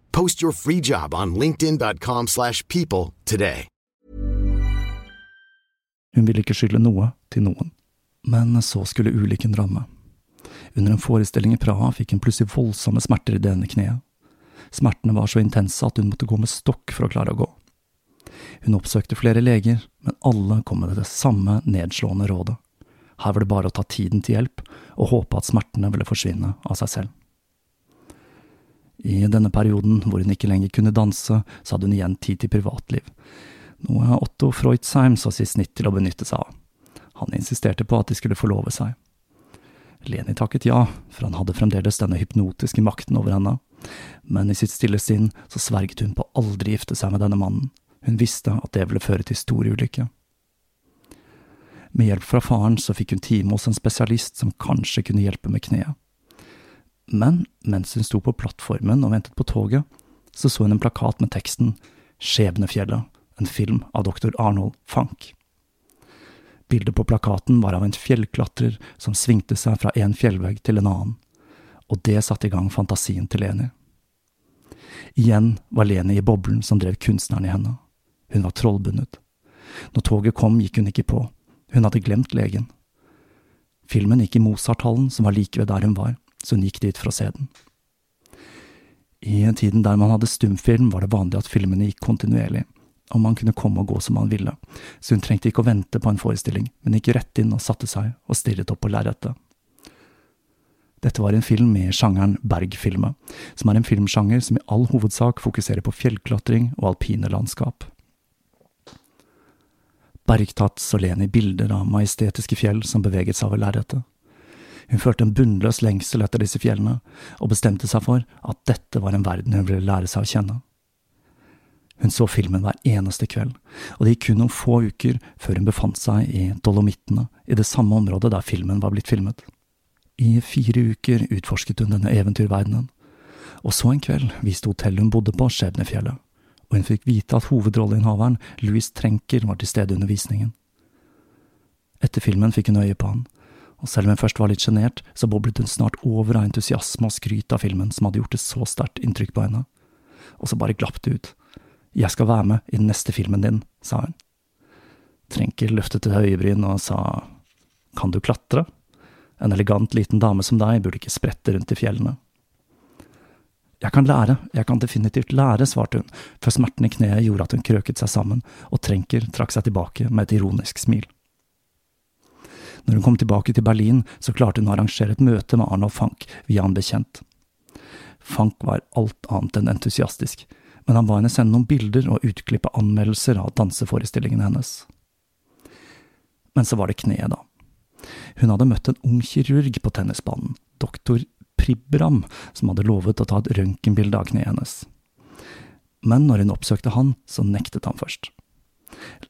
Post your free job on linkedin.com slash people today. Hun ville ikke skylde noe til noen. Men så skulle ulykken ramme. Under en forestilling i Praha fikk hun plutselig voldsomme smerter i det ene kneet. Smertene var så intense at hun måtte gå med stokk for å klare å gå. Hun oppsøkte flere leger, men alle kom med det samme nedslående rådet. Her var det bare å ta tiden til hjelp og håpe at smertene ville forsvinne av seg selv. I denne perioden hvor hun ikke lenger kunne danse, så hadde hun igjen tid til privatliv, noe Otto Freudsheim så sitt snitt til å benytte seg av. Han insisterte på at de skulle forlove seg. Leni takket ja, for han hadde fremdeles denne hypnotiske makten over henne, men i sitt stille sinn så sverget hun på aldri gifte seg med denne mannen, hun visste at det ville føre til stor ulykke. Med hjelp fra faren så fikk hun time hos en spesialist som kanskje kunne hjelpe med kneet. Men mens hun sto på plattformen og ventet på toget, så så hun en plakat med teksten Skjebnefjellet, en film av doktor Arnold Fank. Bildet på plakaten var av en fjellklatrer som svingte seg fra en fjellvegg til en annen, og det satte i gang fantasien til Leni. Igjen var Leni i boblen som drev kunstneren i henne. Hun var trollbundet. Når toget kom, gikk hun ikke på, hun hadde glemt legen. Filmen gikk i Mozart-hallen, som var like ved der hun var, så hun gikk dit for å se den. I tiden der man hadde stumfilm, var det vanlig at filmene gikk kontinuerlig, og man kunne komme og gå som man ville, så hun trengte ikke å vente på en forestilling, men gikk rett inn og satte seg og stirret opp på lerretet. Dette var en film med sjangeren bergfilme, som er en filmsjanger som i all hovedsak fokuserer på fjellklatring og alpine landskap. Bergtatt så i bilder av majestetiske fjell som beveget seg over lerretet. Hun følte en bunnløs lengsel etter disse fjellene, og bestemte seg for at dette var en verden hun ville lære seg å kjenne. Hun så filmen hver eneste kveld, og det gikk kun noen få uker før hun befant seg i Dolomittene, i det samme området der filmen var blitt filmet. I fire uker utforsket hun denne eventyrverdenen, og så en kveld viste hotellet hun bodde på, Skjebnefjellet, og hun fikk vite at hovedrolleinnehaveren, Louis Trenker, var til stede under visningen. Etter filmen fikk hun øye på han, og selv om hun først var litt sjenert, så boblet hun snart over av entusiasme og skryt av filmen som hadde gjort et så sterkt inntrykk på henne. Og så bare glapp det ut. Jeg skal være med i den neste filmen din, sa hun. Trenker løftet et høyebryn og sa kan du klatre? En elegant liten dame som deg burde ikke sprette rundt i fjellene. Jeg kan lære, jeg kan definitivt lære, svarte hun, før smerten i kneet gjorde at hun krøket seg sammen, og Trenker trakk seg tilbake med et ironisk smil. Når hun kom tilbake til Berlin, så klarte hun å arrangere et møte med Arnold Fank via en bekjent. Fank var alt annet enn entusiastisk, men han ba henne sende noen bilder og utklippe anmeldelser av danseforestillingene hennes. Men så var det kneet, da. Hun hadde møtt en ung kirurg på tennisbanen, doktor Pribram, som hadde lovet å ta et røntgenbilde av kneet hennes. Men når hun oppsøkte han, så nektet han først.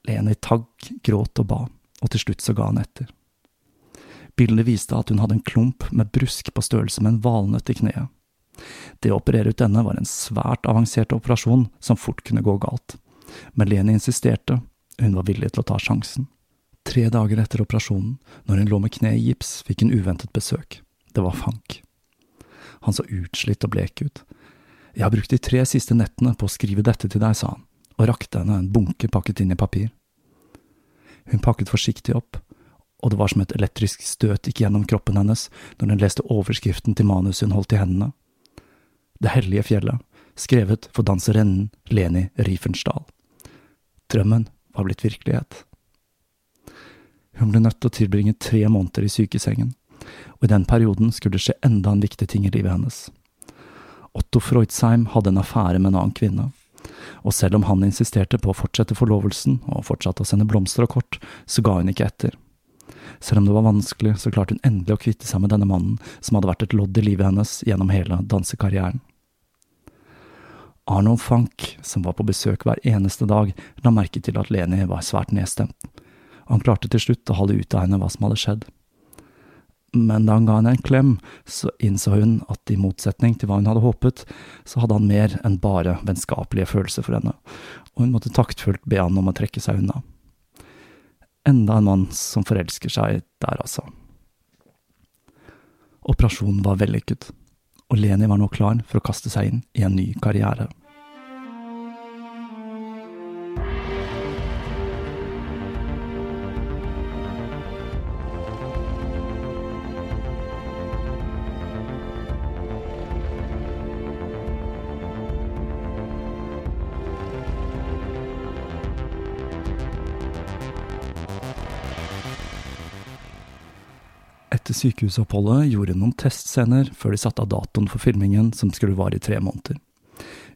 Leni tagg, gråt og ba, og til slutt så ga han etter. Bildet viste at hun hadde en klump med brusk på størrelse med en valnøtt i kneet. Det å operere ut denne var en svært avansert operasjon som fort kunne gå galt, men Leni insisterte, hun var villig til å ta sjansen. Tre dager etter operasjonen, når hun lå med kneet i gips, fikk hun uventet besøk. Det var Fank. Han så utslitt og blek ut. Jeg har brukt de tre siste nettene på å skrive dette til deg, sa han, og rakte henne en bunke pakket inn i papir. Hun pakket forsiktig opp, og det var som et elektrisk støt gikk gjennom kroppen hennes når hun leste overskriften til manuset hun holdt i hendene. Det hellige fjellet, skrevet for danserinnen Leni Riefenstahl. Drømmen var blitt virkelighet. Hun ble nødt til å tilbringe tre måneder i sykesengen, og i den perioden skulle det skje enda en viktig ting i livet hennes. Otto Freudsheim hadde en affære med en annen kvinne, og selv om han insisterte på å fortsette forlovelsen og fortsatte å sende blomster og kort, så ga hun ikke etter. Selv om det var vanskelig, så klarte hun endelig å kvitte seg med denne mannen som hadde vært et lodd i livet hennes gjennom hele dansekarrieren. Arnold Fank, som var på besøk hver eneste dag, la merke til at Leni var svært nedstemt, han klarte til slutt å holde ut av henne hva som hadde skjedd. Men da han ga henne en klem, så innså hun at i motsetning til hva hun hadde håpet, så hadde han mer enn bare vennskapelige følelser for henne, og hun måtte taktfullt be han om å trekke seg unna. Enda en mann som forelsker seg der, altså. Operasjonen var vellykket, og Leni var nå klar for å kaste seg inn i en ny karriere. Sykehusoppholdet gjorde noen testscener før de satte av datoen for filmingen, som skulle vare i tre måneder.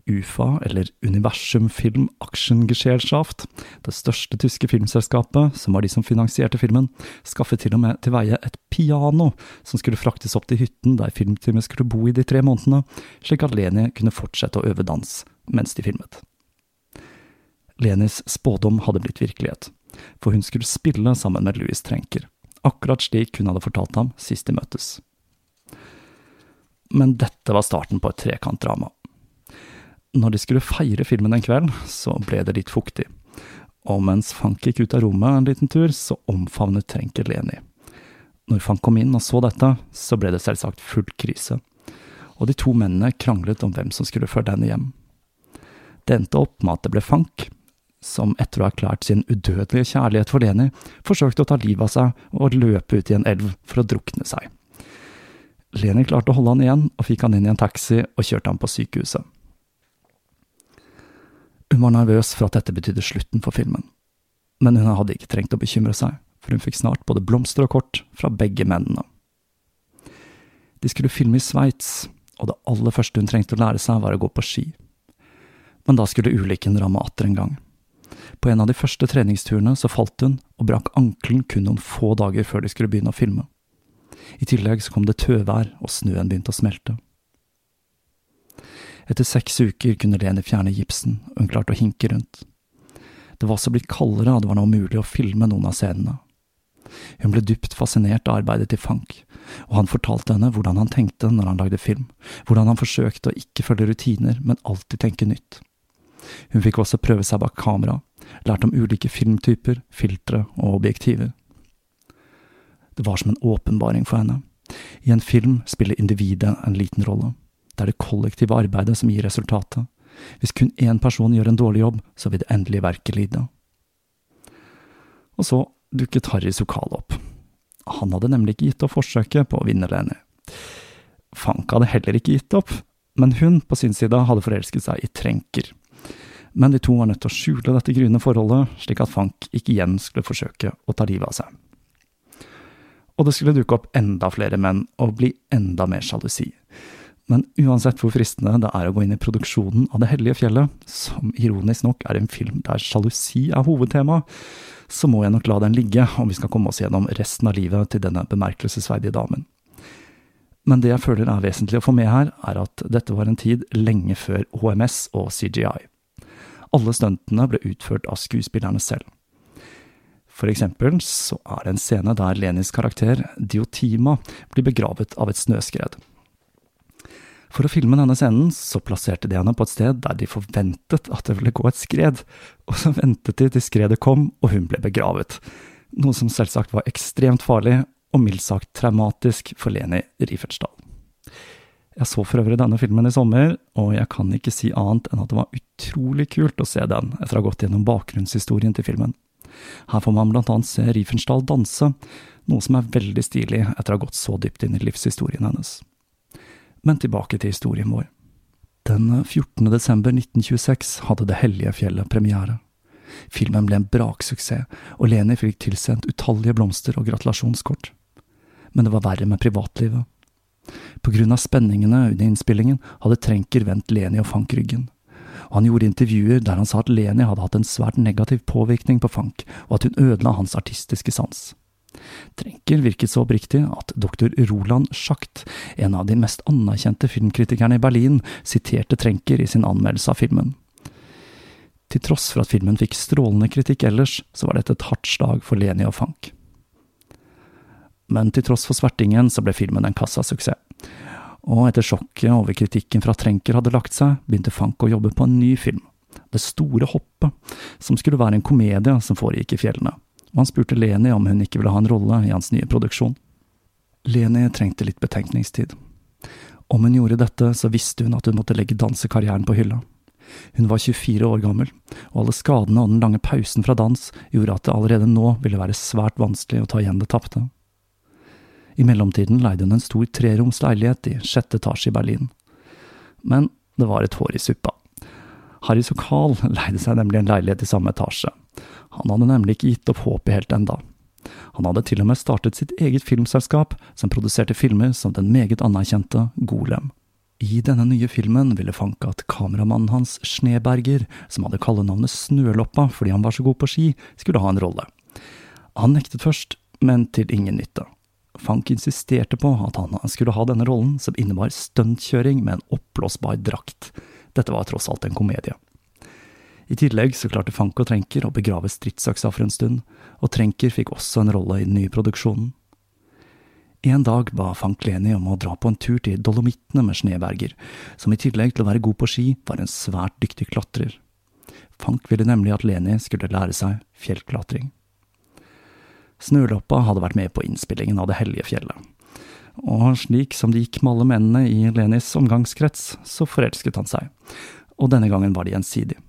UFA, eller Universum Film Actiongesellschaft, det største tyske filmselskapet, som var de som finansierte filmen, skaffet til og med til veie et piano som skulle fraktes opp til hytten der filmteamet skulle bo i de tre månedene, slik at Leni kunne fortsette å øve dans mens de filmet. Lenis spådom hadde blitt virkelighet, for hun skulle spille sammen med Louis Trenker akkurat slik hun hadde fortalt ham sist de møttes. Men dette var starten på et trekantdrama. Når de skulle feire filmen en kveld, så ble det litt fuktig, og mens Fank gikk ut av rommet en liten tur, så omfavnet Trenker Leni. Når Fank kom inn og så dette, så ble det selvsagt full krise, og de to mennene kranglet om hvem som skulle føre henne hjem. Det endte opp med at det ble Fank, som etter å ha erklært sin udødelige kjærlighet for Leni, forsøkte å ta livet av seg og løpe ut i en elv for å drukne seg. Leni klarte å holde han igjen, og fikk han inn i en taxi og kjørte ham på sykehuset. Hun var nervøs for at dette betydde slutten for filmen, men hun hadde ikke trengt å bekymre seg, for hun fikk snart både blomster og kort fra begge mennene. De skulle filme i Sveits, og det aller første hun trengte å lære seg, var å gå på ski. Men da skulle ulykken ramme atter en gang. På en av de første treningsturene så falt hun og brakk ankelen kun noen få dager før de skulle begynne å filme. I tillegg så kom det tøvær, og snøen begynte å smelte. Etter seks uker kunne Leni fjerne gipsen, og hun klarte å hinke rundt. Det var også blitt kaldere, og det var nå mulig å filme noen av scenene. Hun ble dypt fascinert av arbeidet til Fank, og han fortalte henne hvordan han tenkte når han lagde film, hvordan han forsøkte å ikke følge rutiner, men alltid tenke nytt. Hun fikk også prøve seg bak kamera, lærte om ulike filmtyper, filtre og objektiver. Det var som en åpenbaring for henne. I en film spiller individet en liten rolle. Det er det kollektive arbeidet som gir resultatet. Hvis kun én person gjør en dårlig jobb, så vil det endelige verket lide. Og så dukket Harry Sokal opp. Han hadde nemlig ikke gitt opp forsøket på å vinne Lenny. Fank hadde heller ikke gitt opp, men hun på sin side hadde forelsket seg i Trenker men de to var nødt til å skjule dette gryende forholdet, slik at Fank ikke igjen skulle forsøke å ta livet av seg. Og det skulle dukke opp enda flere menn og bli enda mer sjalusi. Men uansett hvor fristende det er å gå inn i produksjonen av Det hellige fjellet, som ironisk nok er en film der sjalusi er hovedtema, så må jeg nok la den ligge om vi skal komme oss gjennom resten av livet til denne bemerkelsesverdige damen. Men det jeg føler er vesentlig å få med her, er at dette var en tid lenge før HMS og CGI. Alle stuntene ble utført av skuespillerne selv. For eksempel så er det en scene der Lenis karakter, Diotima, blir begravet av et snøskred. For å filme denne scenen så plasserte de henne på et sted der de forventet at det ville gå et skred, og så ventet de til skredet kom og hun ble begravet, noe som selvsagt var ekstremt farlig og mildt sagt traumatisk for Leni Riefenstahl. Jeg så for øvrig denne filmen i sommer, og jeg kan ikke si annet enn at det var utrolig kult å se den etter å ha gått gjennom bakgrunnshistorien til filmen. Her får man blant annet se Riefenstahl danse, noe som er veldig stilig etter å ha gått så dypt inn i livshistorien hennes. Men tilbake til historien vår. Den 14. desember 1926 hadde Det hellige fjellet premiere. Filmen ble en braksuksess, og Leni fikk tilsendt utallige blomster og gratulasjonskort. Men det var verre med privatlivet. På grunn av spenningene under innspillingen hadde Trenker vendt Leni og Fank ryggen. Og han gjorde intervjuer der han sa at Leni hadde hatt en svært negativ påvirkning på Fank, og at hun ødela hans artistiske sans. Trenker virket så oppriktig at doktor Roland Schacht, en av de mest anerkjente filmkritikerne i Berlin, siterte Trenker i sin anmeldelse av filmen. Til tross for at filmen fikk strålende kritikk ellers, så var dette et hardt slag for Leni og Fank men til tross for svertingen så ble filmen en kassasuksess. Og etter sjokket over kritikken fra Trenker hadde lagt seg, begynte Fank å jobbe på en ny film, Det store hoppet, som skulle være en komedie som foregikk i fjellene, og han spurte Leni om hun ikke ville ha en rolle i hans nye produksjon. Leni trengte litt betenkningstid. Om hun gjorde dette, så visste hun at hun måtte legge dansekarrieren på hylla. Hun var 24 år gammel, og alle skadene og den lange pausen fra dans gjorde at det allerede nå ville være svært vanskelig å ta igjen det tapte. I mellomtiden leide hun en stor treroms leilighet i sjette etasje i Berlin. Men det var et hår i suppa. Harry Sokal leide seg nemlig en leilighet i samme etasje. Han hadde nemlig ikke gitt opp håpet helt enda. Han hadde til og med startet sitt eget filmselskap, som produserte filmer som den meget anerkjente Golem. I denne nye filmen ville Fanke at kameramannen hans, Schneberger, som hadde kallenavnet Snøloppa fordi han var så god på ski, skulle ha en rolle. Han nektet først, men til ingen nytte. Fank insisterte på at han skulle ha denne rollen, som innebar stuntkjøring med en oppblåsbar drakt. Dette var tross alt en komedie. I tillegg så klarte Funk og Trenker å begrave stridsøksa for en stund, og Trenker fikk også en rolle i den nye produksjonen. En dag ba Fank Leni om å dra på en tur til Dolomittene med Sneberger, som i tillegg til å være god på ski, var en svært dyktig klatrer. Fank ville nemlig at Leni skulle lære seg fjellklatring. Snøloppa hadde vært med på innspillingen av Det hellige fjellet. og slik som det gikk med alle mennene i Lenis omgangskrets, så forelsket han seg, og denne gangen var de gjensidige.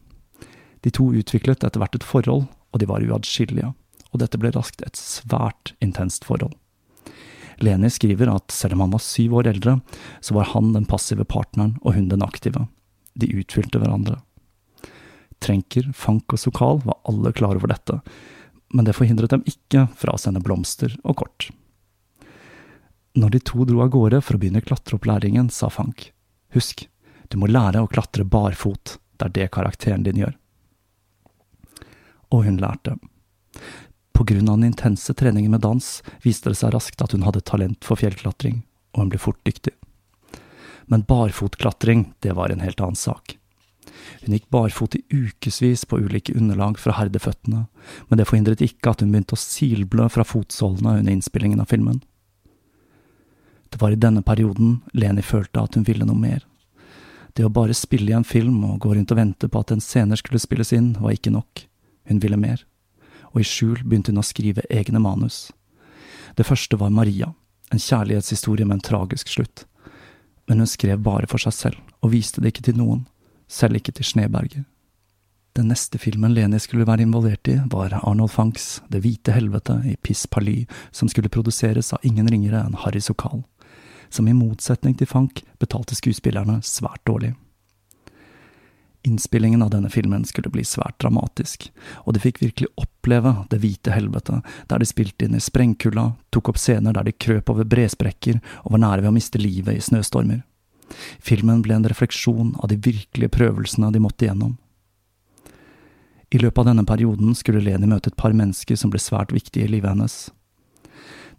De to utviklet etter hvert et forhold, og de var uatskillelige, og dette ble raskt et svært intenst forhold. Leni skriver at selv om han var syv år eldre, så var han den passive partneren og hun den aktive. De utfylte hverandre. Trenker, Fank og Sokal var alle klar over dette, men det forhindret dem ikke fra å sende blomster og kort. Når de to dro av gårde for å begynne klatreopplæringen, sa Fank, husk, du må lære å klatre barfot, det er det karakteren din gjør. Og hun lærte. På grunn av den intense treningen med dans viste det seg raskt at hun hadde talent for fjellklatring, og hun ble fort dyktig. Men barfotklatring, det var en helt annen sak. Hun gikk barfot i ukevis på ulike underlag for å herde føttene, men det forhindret ikke at hun begynte å silblø fra fotsålene under innspillingen av filmen. Det var i denne perioden Leni følte at hun ville noe mer. Det å bare spille i en film og gå rundt og vente på at en scener skulle spilles inn, var ikke nok. Hun ville mer. Og i skjul begynte hun å skrive egne manus. Det første var Maria, en kjærlighetshistorie med en tragisk slutt. Men hun skrev bare for seg selv, og viste det ikke til noen selv ikke til Sneberget. Den neste filmen Leni skulle være involvert i, var Arnold Fanks Det hvite helvete i Piss Paly, som skulle produseres av ingen ringere enn Harry Sokal, som i motsetning til Fank betalte skuespillerne svært dårlig. Innspillingen av denne filmen skulle bli svært dramatisk, og de fikk virkelig oppleve Det hvite helvete, der de spilte inn i sprengkulda, tok opp scener der de krøp over bresprekker og var nære ved å miste livet i snøstormer. Filmen ble en refleksjon av de virkelige prøvelsene de måtte gjennom. I løpet av denne perioden skulle Leni møte et par mennesker som ble svært viktige i livet hennes.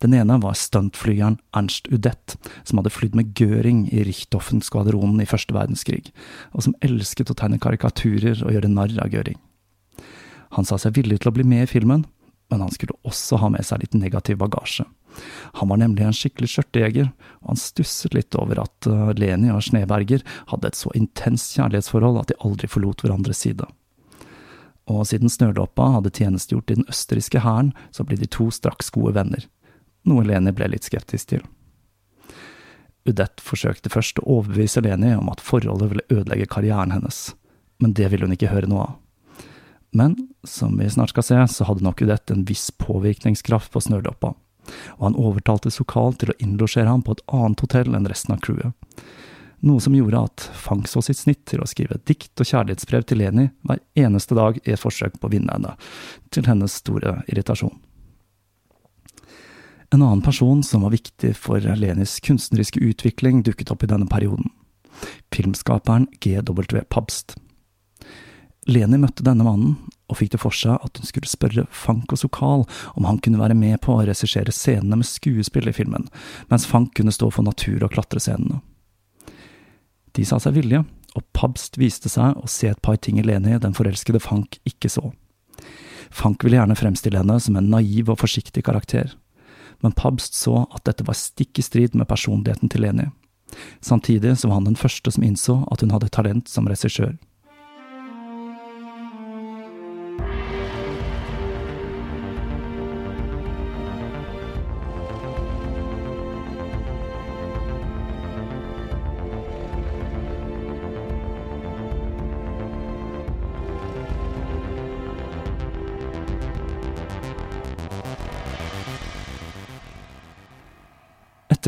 Den ene var stuntflygeren Ernst Udett, som hadde flydd med Göring i Richthofen-skvadronen i første verdenskrig, og som elsket å tegne karikaturer og gjøre narr av Göring. Han sa seg villig til å bli med i filmen, men han skulle også ha med seg litt negativ bagasje. Han var nemlig en skikkelig skjørtejeger, og han stusset litt over at uh, Leni og Sneberger hadde et så intenst kjærlighetsforhold at de aldri forlot hverandres side. Og siden Snølåpa hadde tjenestegjort i den østerrikske hæren, så ble de to straks gode venner, noe Leni ble litt skeptisk til. Udette forsøkte først å overbevise Leni om at forholdet ville ødelegge karrieren hennes, men det ville hun ikke høre noe av. Men som vi snart skal se, så hadde nok Udette en viss påvirkningskraft på Snølåpa og han overtalte Sokal til å innlosjere ham på et annet hotell enn resten av crewet. Noe som gjorde at Fang så sitt snitt til å skrive dikt og kjærlighetsbrev til Leni hver eneste dag i et forsøk på å vinne henne, til hennes store irritasjon. En annen person som var viktig for Lenis kunstneriske utvikling, dukket opp i denne perioden. Filmskaperen G.W. Pabst. Leni møtte denne mannen, og fikk det for seg at hun skulle spørre Fank og Sokal om han kunne være med på å regissere scenene med skuespill i filmen, mens Fank kunne stå for natur- og klatrescenene. De sa seg villige, og Pabst viste seg å se et par ting i Leni den forelskede Fank ikke så. Fank ville gjerne fremstille henne som en naiv og forsiktig karakter, men Pabst så at dette var stikk i strid med personligheten til Leni. Samtidig så var han den første som innså at hun hadde talent som regissør.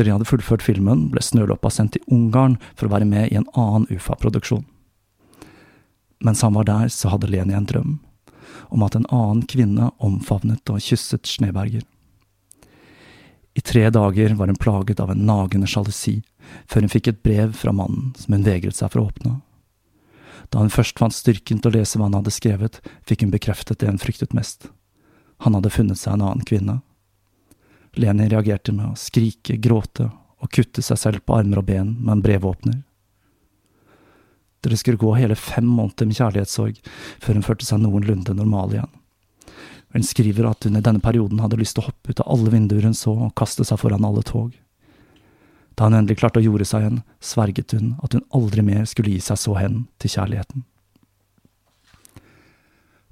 Etter de hadde fullført filmen, ble Snøloppa sendt til Ungarn for å være med i en annen UFA-produksjon. Mens han var der, så hadde Leni en drøm om at en annen kvinne omfavnet og kysset Sneberger. I tre dager var hun plaget av en nagende sjalusi, før hun fikk et brev fra mannen som hun vegret seg for å åpne. Da hun først fant styrken til å lese hva han hadde skrevet, fikk hun bekreftet det hun fryktet mest. Han hadde funnet seg en annen kvinne. Leni reagerte med å skrike, gråte og kutte seg selv på armer og ben med en brevåpner. Dere skulle gå hele fem måneder med kjærlighetssorg før hun følte seg noenlunde normal igjen. Hun skriver at hun i denne perioden hadde lyst til å hoppe ut av alle vinduer hun så og kaste seg foran alle tog. Da hun endelig klarte å jorde seg igjen, sverget hun at hun aldri mer skulle gi seg så hen til kjærligheten.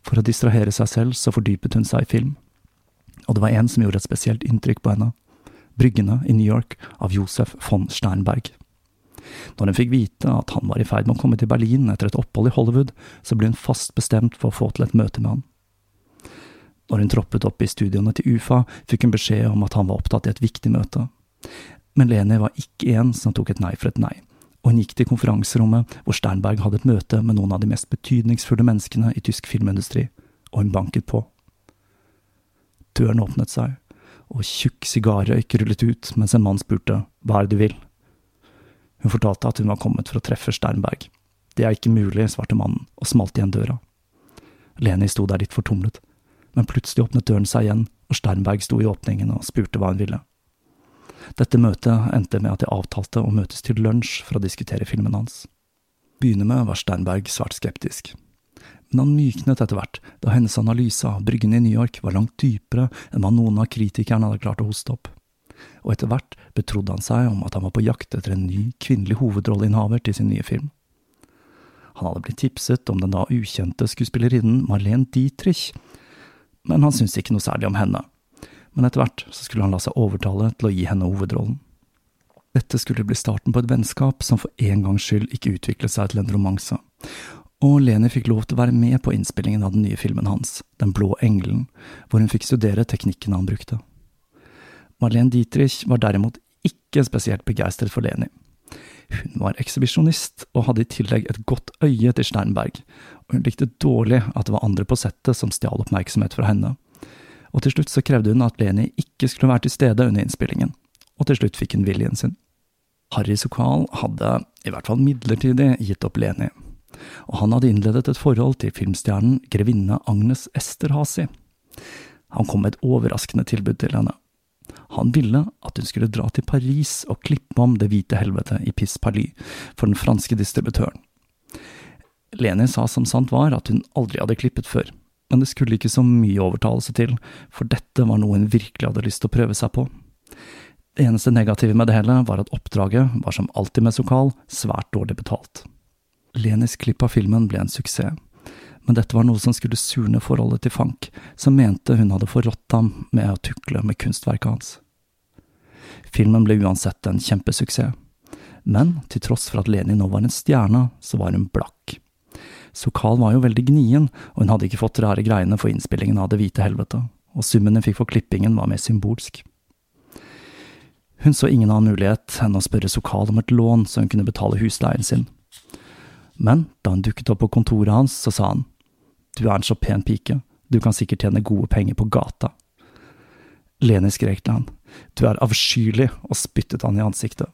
For å distrahere seg selv så fordypet hun seg i film og det var en som gjorde et spesielt inntrykk på henne. Bryggene i New York av Josef von Sternberg. Når hun fikk vite at han var i ferd med å komme til Berlin etter et opphold i Hollywood, så ble hun fast bestemt for å få til et møte med han. Når hun troppet opp i studioene til UFA, fikk hun beskjed om at han var opptatt i et viktig møte. Men Leni var ikke en som tok et nei for et nei, og hun gikk til konferanserommet hvor Sternberg hadde et møte med noen av de mest betydningsfulle menneskene i tysk filmindustri, og hun banket på. Døren åpnet seg, og tjukk sigarrøyk rullet ut mens en mann spurte hva er det du vil? Hun fortalte at hun var kommet for å treffe Sternberg. Det er ikke mulig, svarte mannen og smalt igjen døra. Leni sto der litt fortumlet, men plutselig åpnet døren seg igjen, og Sternberg sto i åpningen og spurte hva hun ville. Dette møtet endte med at de avtalte å møtes til lunsj for å diskutere filmen hans. Begynne med var Sternberg svært skeptisk. Men han myknet etter hvert, da hennes analyse av Bryggen i New York var langt dypere enn hva noen av kritikerne hadde klart å hoste opp og etter hvert betrodde han seg om at han var på jakt etter en ny kvinnelig hovedrolleinnehaver til sin nye film. Han hadde blitt tipset om den da ukjente skuespillerinnen Marlene Dietrich, men han syntes ikke noe særlig om henne. Men etter hvert skulle han la seg overtale til å gi henne hovedrollen. Dette skulle bli starten på et vennskap som for en gangs skyld ikke utviklet seg til en romanse, og Leni fikk lov til å være med på innspillingen av den nye filmen hans, Den blå engelen, hvor hun fikk studere teknikkene han brukte. Marlene Dietrich var derimot ikke spesielt begeistret for Leni. Hun var ekshibisjonist og hadde i tillegg et godt øye til Sternberg, og hun likte dårlig at det var andre på settet som stjal oppmerksomhet fra henne. Og til slutt så krevde hun at Leni ikke skulle være til stede under innspillingen, og til slutt fikk hun viljen sin. Harry Sokal hadde, i hvert fall midlertidig, gitt opp Leni, og han hadde innledet et forhold til filmstjernen grevinne Agnes Esterhazy. Han kom med et overraskende tilbud til henne. Han ville at hun skulle dra til Paris og klippe om Det hvite helvete i Piss Paris for den franske distributøren. Leni sa som sant var at hun aldri hadde klippet før, men det skulle ikke så mye overtalelse til, for dette var noe hun virkelig hadde lyst til å prøve seg på. Det eneste negative med det hele var at oppdraget var som alltid med Sokal svært dårlig betalt. Lenis klipp av filmen ble en suksess men dette var noe som skulle surne forholdet til Fank, som mente hun hadde forrådt ham med å tukle med kunstverket hans. Filmen ble uansett en kjempesuksess, men til tross for at Leni nå var en stjerne, så var hun blakk. Sokal var jo veldig gnien, og hun hadde ikke fått rare greiene for innspillingen av Det hvite helvete, og summen hun fikk for klippingen var mer symbolsk. Hun så ingen annen mulighet enn å spørre Sokal om et lån så hun kunne betale husleien sin. Men da hun dukket opp på kontoret hans, så sa han du er en så pen pike, du kan sikkert tjene gode penger på gata. Leni skrek til han, du er avskyelig, og spyttet han i ansiktet.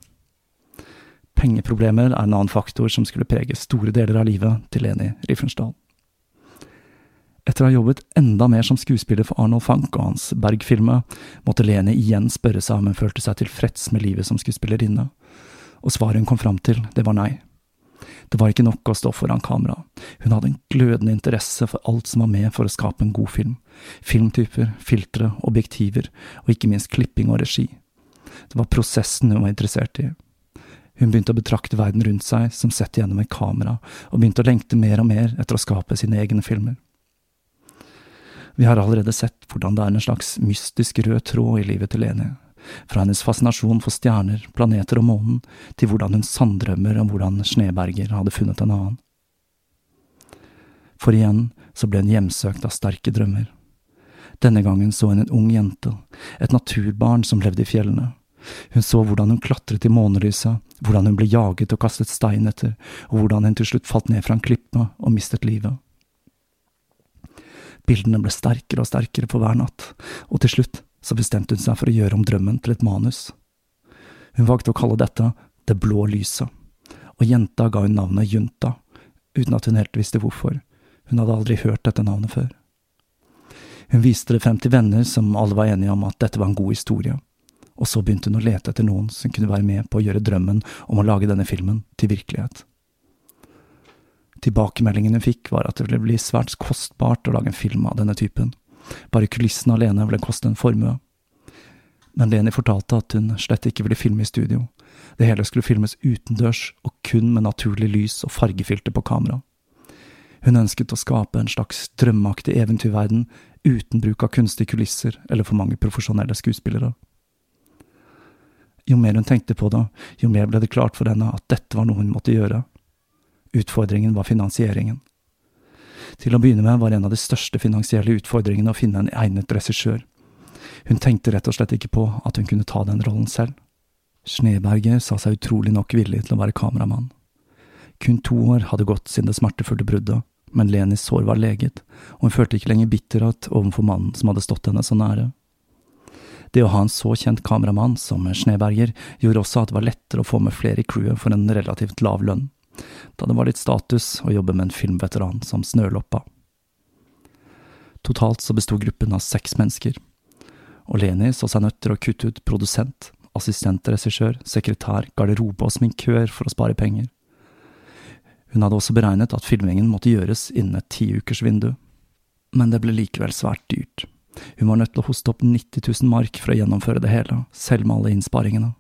Pengeproblemer er en annen faktor som skulle prege store deler av livet til Leni Riefensdahl. Etter å ha jobbet enda mer som skuespiller for Arnold Fank og hans Berg-filmer, måtte Leni igjen spørre seg om hun følte seg tilfreds med livet som skuespillerinne, og svaret hun kom fram til, det var nei. Det var ikke nok å stå foran kamera. Hun hadde en glødende interesse for alt som var med for å skape en god film. Filmtyper, filtre, objektiver, og ikke minst klipping og regi. Det var prosessen hun var interessert i. Hun begynte å betrakte verden rundt seg som sett gjennom et kamera, og begynte å lengte mer og mer etter å skape sine egne filmer. Vi har allerede sett hvordan det er en slags mystisk rød tråd i livet til Leni, fra hennes fascinasjon for stjerner, planeter og månen, til hvordan hun sanndrømmer om hvordan Sneberger hadde funnet en annen. For igjen så ble hun hjemsøkt av sterke drømmer. Denne gangen så hun en ung jente, et naturbarn som levde i fjellene. Hun så hvordan hun klatret i månelyset, hvordan hun ble jaget og kastet stein etter, og hvordan hun til slutt falt ned fra en klippe og mistet livet. Bildene ble sterkere og sterkere for hver natt, og til slutt så bestemte hun seg for å gjøre om drømmen til et manus. Hun valgte å kalle dette Det blå lyset, og jenta ga hun navnet Junta, uten at hun helt visste hvorfor, hun hadde aldri hørt dette navnet før. Hun viste det frem til venner som alle var enige om at dette var en god historie, og så begynte hun å lete etter noen som kunne være med på å gjøre drømmen om å lage denne filmen til virkelighet. Tilbakemeldingen hun fikk, var at det ville bli svært kostbart å lage en film av denne typen. Bare kulissene alene ville koste en formue. Men Leni fortalte at hun slett ikke ville filme i studio. Det hele skulle filmes utendørs, og kun med naturlig lys og fargefilter på kamera. Hun ønsket å skape en slags drømmeaktig eventyrverden uten bruk av kunstige kulisser eller for mange profesjonelle skuespillere. Jo mer hun tenkte på det, jo mer ble det klart for henne at dette var noe hun måtte gjøre. Utfordringen var finansieringen. Til å begynne med var en av de største finansielle utfordringene å finne en egnet regissør. Hun tenkte rett og slett ikke på at hun kunne ta den rollen selv. Sneberger sa seg utrolig nok villig til å være kameramann. Kun to år hadde gått siden det smertefulle bruddet, men Lenis sår var leget, og hun følte ikke lenger bitterhet overfor mannen som hadde stått henne så nære. Det å ha en så kjent kameramann som Sneberger gjorde også at det var lettere å få med flere i crewet for en relativt lav lønn, da det var litt status å jobbe med en filmveteran som Snøloppa. Totalt så besto gruppen av seks mennesker, og Leni så seg nødt til å kutte ut produsent, assistentregissør, sekretær, garderobe og sminkør for å spare penger. Hun hadde også beregnet at filmingen måtte gjøres innen et tiukersvindu, men det ble likevel svært dyrt. Hun var nødt til å hoste opp 90 000 mark for å gjennomføre det hele, selv med alle innsparingene.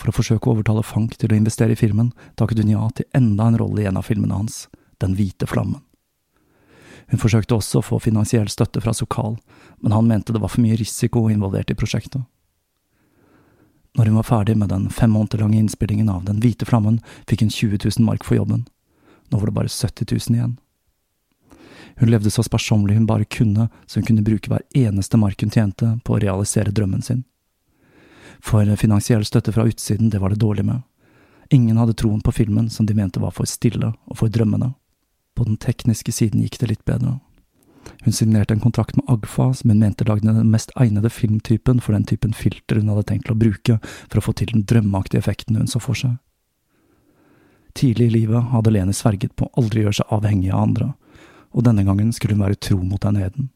For å forsøke å overtale Fank til å investere i filmen, takket hun ja til enda en rolle i en av filmene hans, Den hvite flammen. Hun forsøkte også å få finansiell støtte fra Sokal, men han mente det var for mye risiko involvert i prosjektet. Når hun var ferdig med den fem måneder lange innspillingen av Den hvite flammen, fikk hun 20 000 mark for jobben. Nå var det bare 70 000 igjen. Hun levde så sparsommelig hun bare kunne, så hun kunne bruke hver eneste mark hun tjente på å realisere drømmen sin. For finansiell støtte fra utsiden, det var det dårlig med. Ingen hadde troen på filmen som de mente var for stille og for drømmende. På den tekniske siden gikk det litt bedre. Hun signerte en kontrakt med Agfa, som hun mente lagde den mest egnede filmtypen for den typen filter hun hadde tenkt å bruke for å få til den drømmeaktige effekten hun så for seg. Tidlig i livet hadde Leni sverget på å aldri gjøre seg avhengig av andre, og denne gangen skulle hun være tro mot den eden.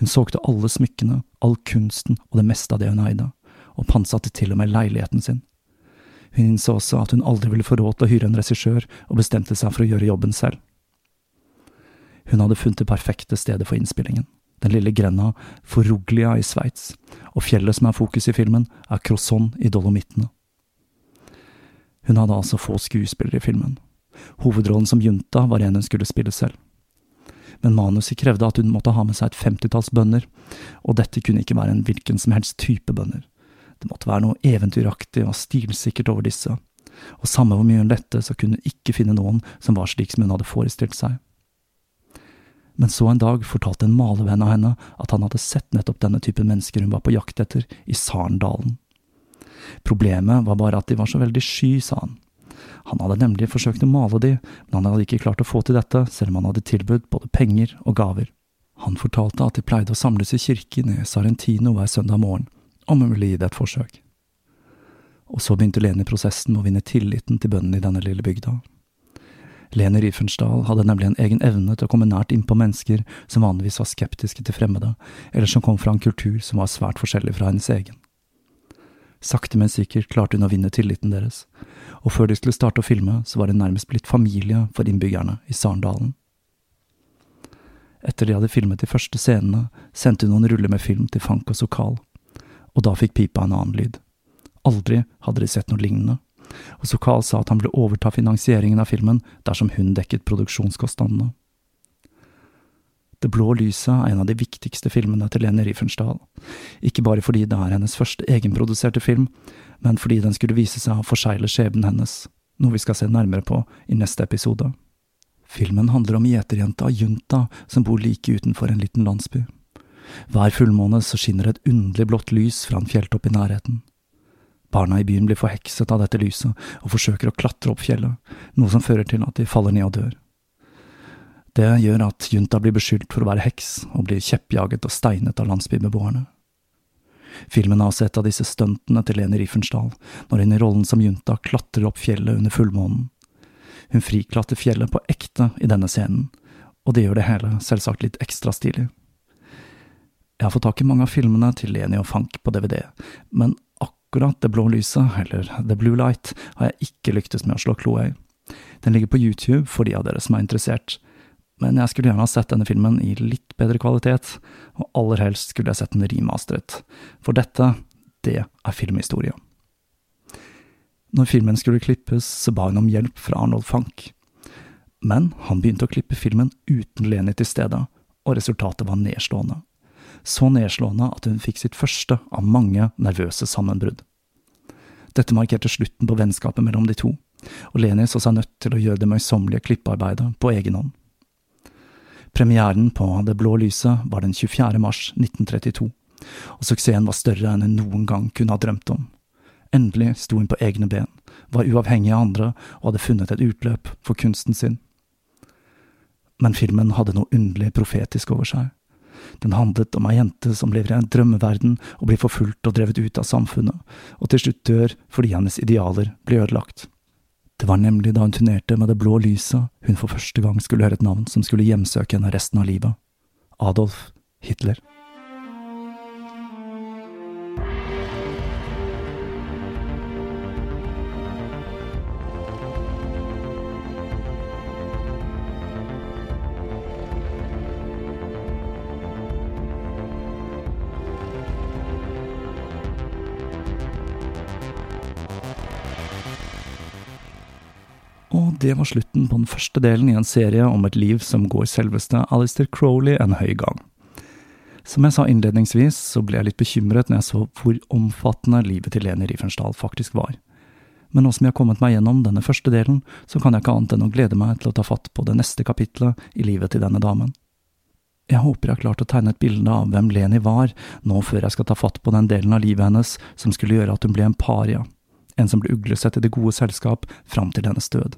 Hun solgte alle smykkene, all kunsten og det meste av det hun eide, og pantsatte til og med leiligheten sin. Hun innså også at hun aldri ville få råd til å hyre en regissør, og bestemte seg for å gjøre jobben selv. Hun hadde funnet det perfekte stedet for innspillingen, den lille grenda Foruglia i Sveits, og fjellet som er fokus i filmen, er Crozon i Dolomittene. Hun hadde altså få skuespillere i filmen. Hovedrollen som Junta var en hun skulle spille selv men manuset krevde at hun måtte ha med seg et femtitalls bønder, og dette kunne ikke være en hvilken som helst type bønder. Det måtte være noe eventyraktig og stilsikkert over disse, og samme hvor mye hun lette, så kunne hun ikke finne noen som var slik som hun hadde forestilt seg. Men så en dag fortalte en malevenn av henne at han hadde sett nettopp denne typen mennesker hun var på jakt etter, i Sarndalen. Problemet var bare at de var så veldig sky, sa han. Han hadde nemlig forsøkt å male de, men han hadde ikke klart å få til dette, selv om han hadde tilbudt både penger og gaver. Han fortalte at de pleide å samles i kirken i Sarentino hver søndag morgen, om hun ville gi det et forsøk. Og så begynte Leni prosessen med å vinne tilliten til bøndene i denne lille bygda. Leni Riefensdahl hadde nemlig en egen evne til å komme nært innpå mennesker som vanligvis var skeptiske til fremmede, eller som kom fra en kultur som var svært forskjellig fra hennes egen. Sakte, men sikkert klarte hun å vinne tilliten deres, og før de skulle starte å filme, så var det nærmest blitt familie for innbyggerne i Sarndalen. Etter de hadde filmet de første scenene, sendte hun noen ruller med film til Fank og Sokal, og da fikk pipa en annen lyd. Aldri hadde de sett noe lignende, og Sokal sa at han ble overta finansieringen av filmen dersom hun dekket produksjonskostnadene. Det blå lyset er en av de viktigste filmene til Lene Riefenstahl, ikke bare fordi det er hennes første egenproduserte film, men fordi den skulle vise seg å forsegle skjebnen hennes, noe vi skal se nærmere på i neste episode. Filmen handler om gjeterjenta Junta som bor like utenfor en liten landsby. Hver fullmåne så skinner et underlig blått lys fra en fjelltopp i nærheten. Barna i byen blir forhekset av dette lyset og forsøker å klatre opp fjellet, noe som fører til at de faller ned og dør. Det gjør at junta blir beskyldt for å være heks, og blir kjeppjaget og steinet av landsbybeboerne. Filmen har også et av disse stuntene til Leni Riefensdahl, når hun i rollen som junta klatrer opp fjellet under fullmånen. Hun friklatrer fjellet på ekte i denne scenen, og det gjør det hele selvsagt litt ekstra stilig. Jeg har fått tak i mange av filmene til Leni og Fank på DVD, men akkurat Det blå lyset, eller The Blue Light, har jeg ikke lyktes med å slå kloa i. Den ligger på YouTube for de av dere som er interessert, men jeg skulle gjerne ha sett denne filmen i litt bedre kvalitet, og aller helst skulle jeg sett den remasteret, for dette, det er filmhistorie. Når filmen skulle klippes, så ba hun om hjelp fra Arnold Fank. Men han begynte å klippe filmen uten Leni til stede, og resultatet var nedslående. Så nedslående at hun fikk sitt første av mange nervøse sammenbrudd. Dette markerte slutten på vennskapet mellom de to, og Leni så seg nødt til å gjøre det møysommelige klippearbeidet på egen hånd. Premieren på Det blå lyset var den 24. mars 1932, og suksessen var større enn hun noen gang kunne ha drømt om. Endelig sto hun på egne ben, var uavhengig av andre og hadde funnet et utløp for kunsten sin. Men filmen hadde noe underlig profetisk over seg. Den handlet om ei jente som lever i en drømmeverden og blir forfulgt og drevet ut av samfunnet, og til slutt dør fordi hennes idealer blir ødelagt. Det var nemlig da hun turnerte med det blå lyset hun for første gang skulle høre et navn som skulle hjemsøke henne resten av livet. Adolf Hitler. Det var slutten på den første delen i en serie om et liv som går selveste Alistair Crowley en høy gang. Som jeg sa innledningsvis, så ble jeg litt bekymret når jeg så hvor omfattende livet til Leni Riefenstahl faktisk var. Men nå som jeg har kommet meg gjennom denne første delen, så kan jeg ikke annet enn å glede meg til å ta fatt på det neste kapitlet i livet til denne damen. Jeg håper jeg har klart å tegne et bilde av hvem Leni var, nå før jeg skal ta fatt på den delen av livet hennes som skulle gjøre at hun ble en paria, en som ble uglesett i det gode selskap fram til hennes død.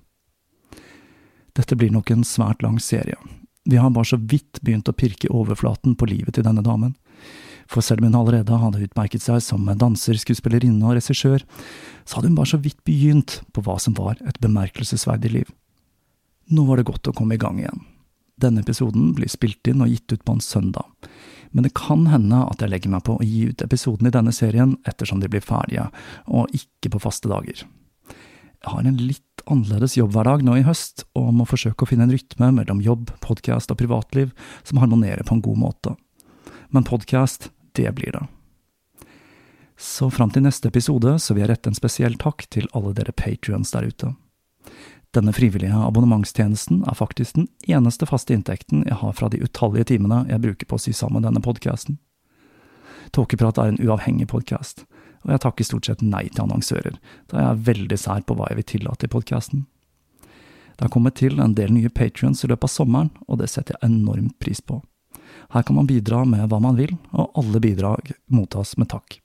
Dette blir nok en svært lang serie. Vi har bare så vidt begynt å pirke overflaten på livet til denne damen. For selv om hun allerede hadde utmerket seg som danser, skuespillerinne og regissør, så hadde hun bare så vidt begynt på hva som var et bemerkelsesverdig liv. Nå var det godt å komme i gang igjen. Denne episoden blir spilt inn og gitt ut på en søndag, men det kan hende at jeg legger meg på å gi ut episoden i denne serien ettersom de blir ferdige, og ikke på faste dager. Jeg har en litt annerledes jobbhverdag nå i høst, og må forsøke å finne en rytme mellom jobb, podkast og privatliv som harmonerer på en god måte. Men podkast, det blir det. Så fram til neste episode så vil jeg rette en spesiell takk til alle dere patrions der ute. Denne frivillige abonnementstjenesten er faktisk den eneste faste inntekten jeg har fra de utallige timene jeg bruker på å sy sammen denne podkasten. Tåkeprat er en uavhengig podkast, og jeg takker stort sett nei til annonsører, da jeg er veldig sær på hva jeg vil tillate i podkasten. Det har kommet til en del nye patrions i løpet av sommeren, og det setter jeg enormt pris på. Her kan man bidra med hva man vil, og alle bidrag mottas med takk.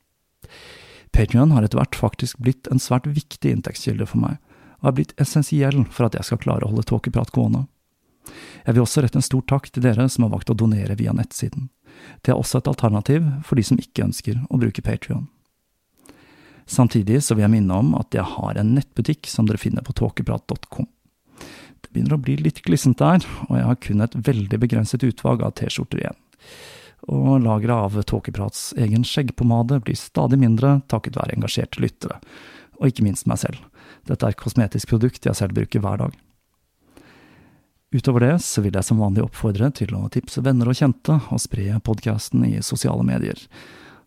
Patrion har etter hvert faktisk blitt en svært viktig inntektskilde for meg, og er blitt essensiell for at jeg skal klare å holde tåkeprat gående. Jeg vil også rette en stor takk til dere som har valgt å donere via nettsiden. Det er også et alternativ for de som ikke ønsker å bruke Patrion. Samtidig så vil jeg minne om at jeg har en nettbutikk som dere finner på tåkeprat.com. Det begynner å bli litt glissent der, og jeg har kun et veldig begrenset utvalg av T-skjorter igjen. Og lageret av Tåkeprats egen skjeggpomade blir stadig mindre takket være engasjerte lyttere, og ikke minst meg selv. Dette er et kosmetisk produkt jeg selv bruker hver dag. Utover det så vil jeg som vanlig oppfordre til å tipse venner og kjente, og spre podkasten i sosiale medier,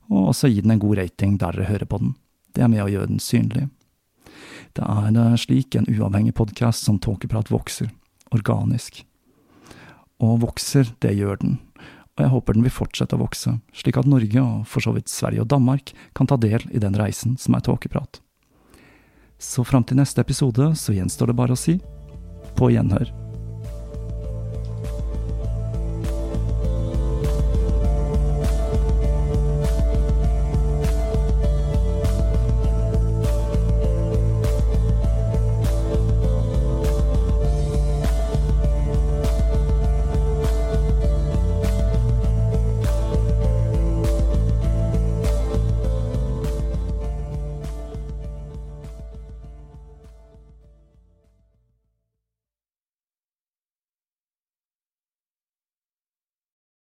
og også gi den en god rating der dere hører på den. Det er med å gjøre den synlig. Det er slik en uavhengig podkast som Tåkeprat vokser, organisk. Og vokser, det gjør den, og jeg håper den vil fortsette å vokse, slik at Norge, og for så vidt Sverige og Danmark, kan ta del i den reisen som er tåkeprat. Så fram til neste episode så gjenstår det bare å si på gjenhør.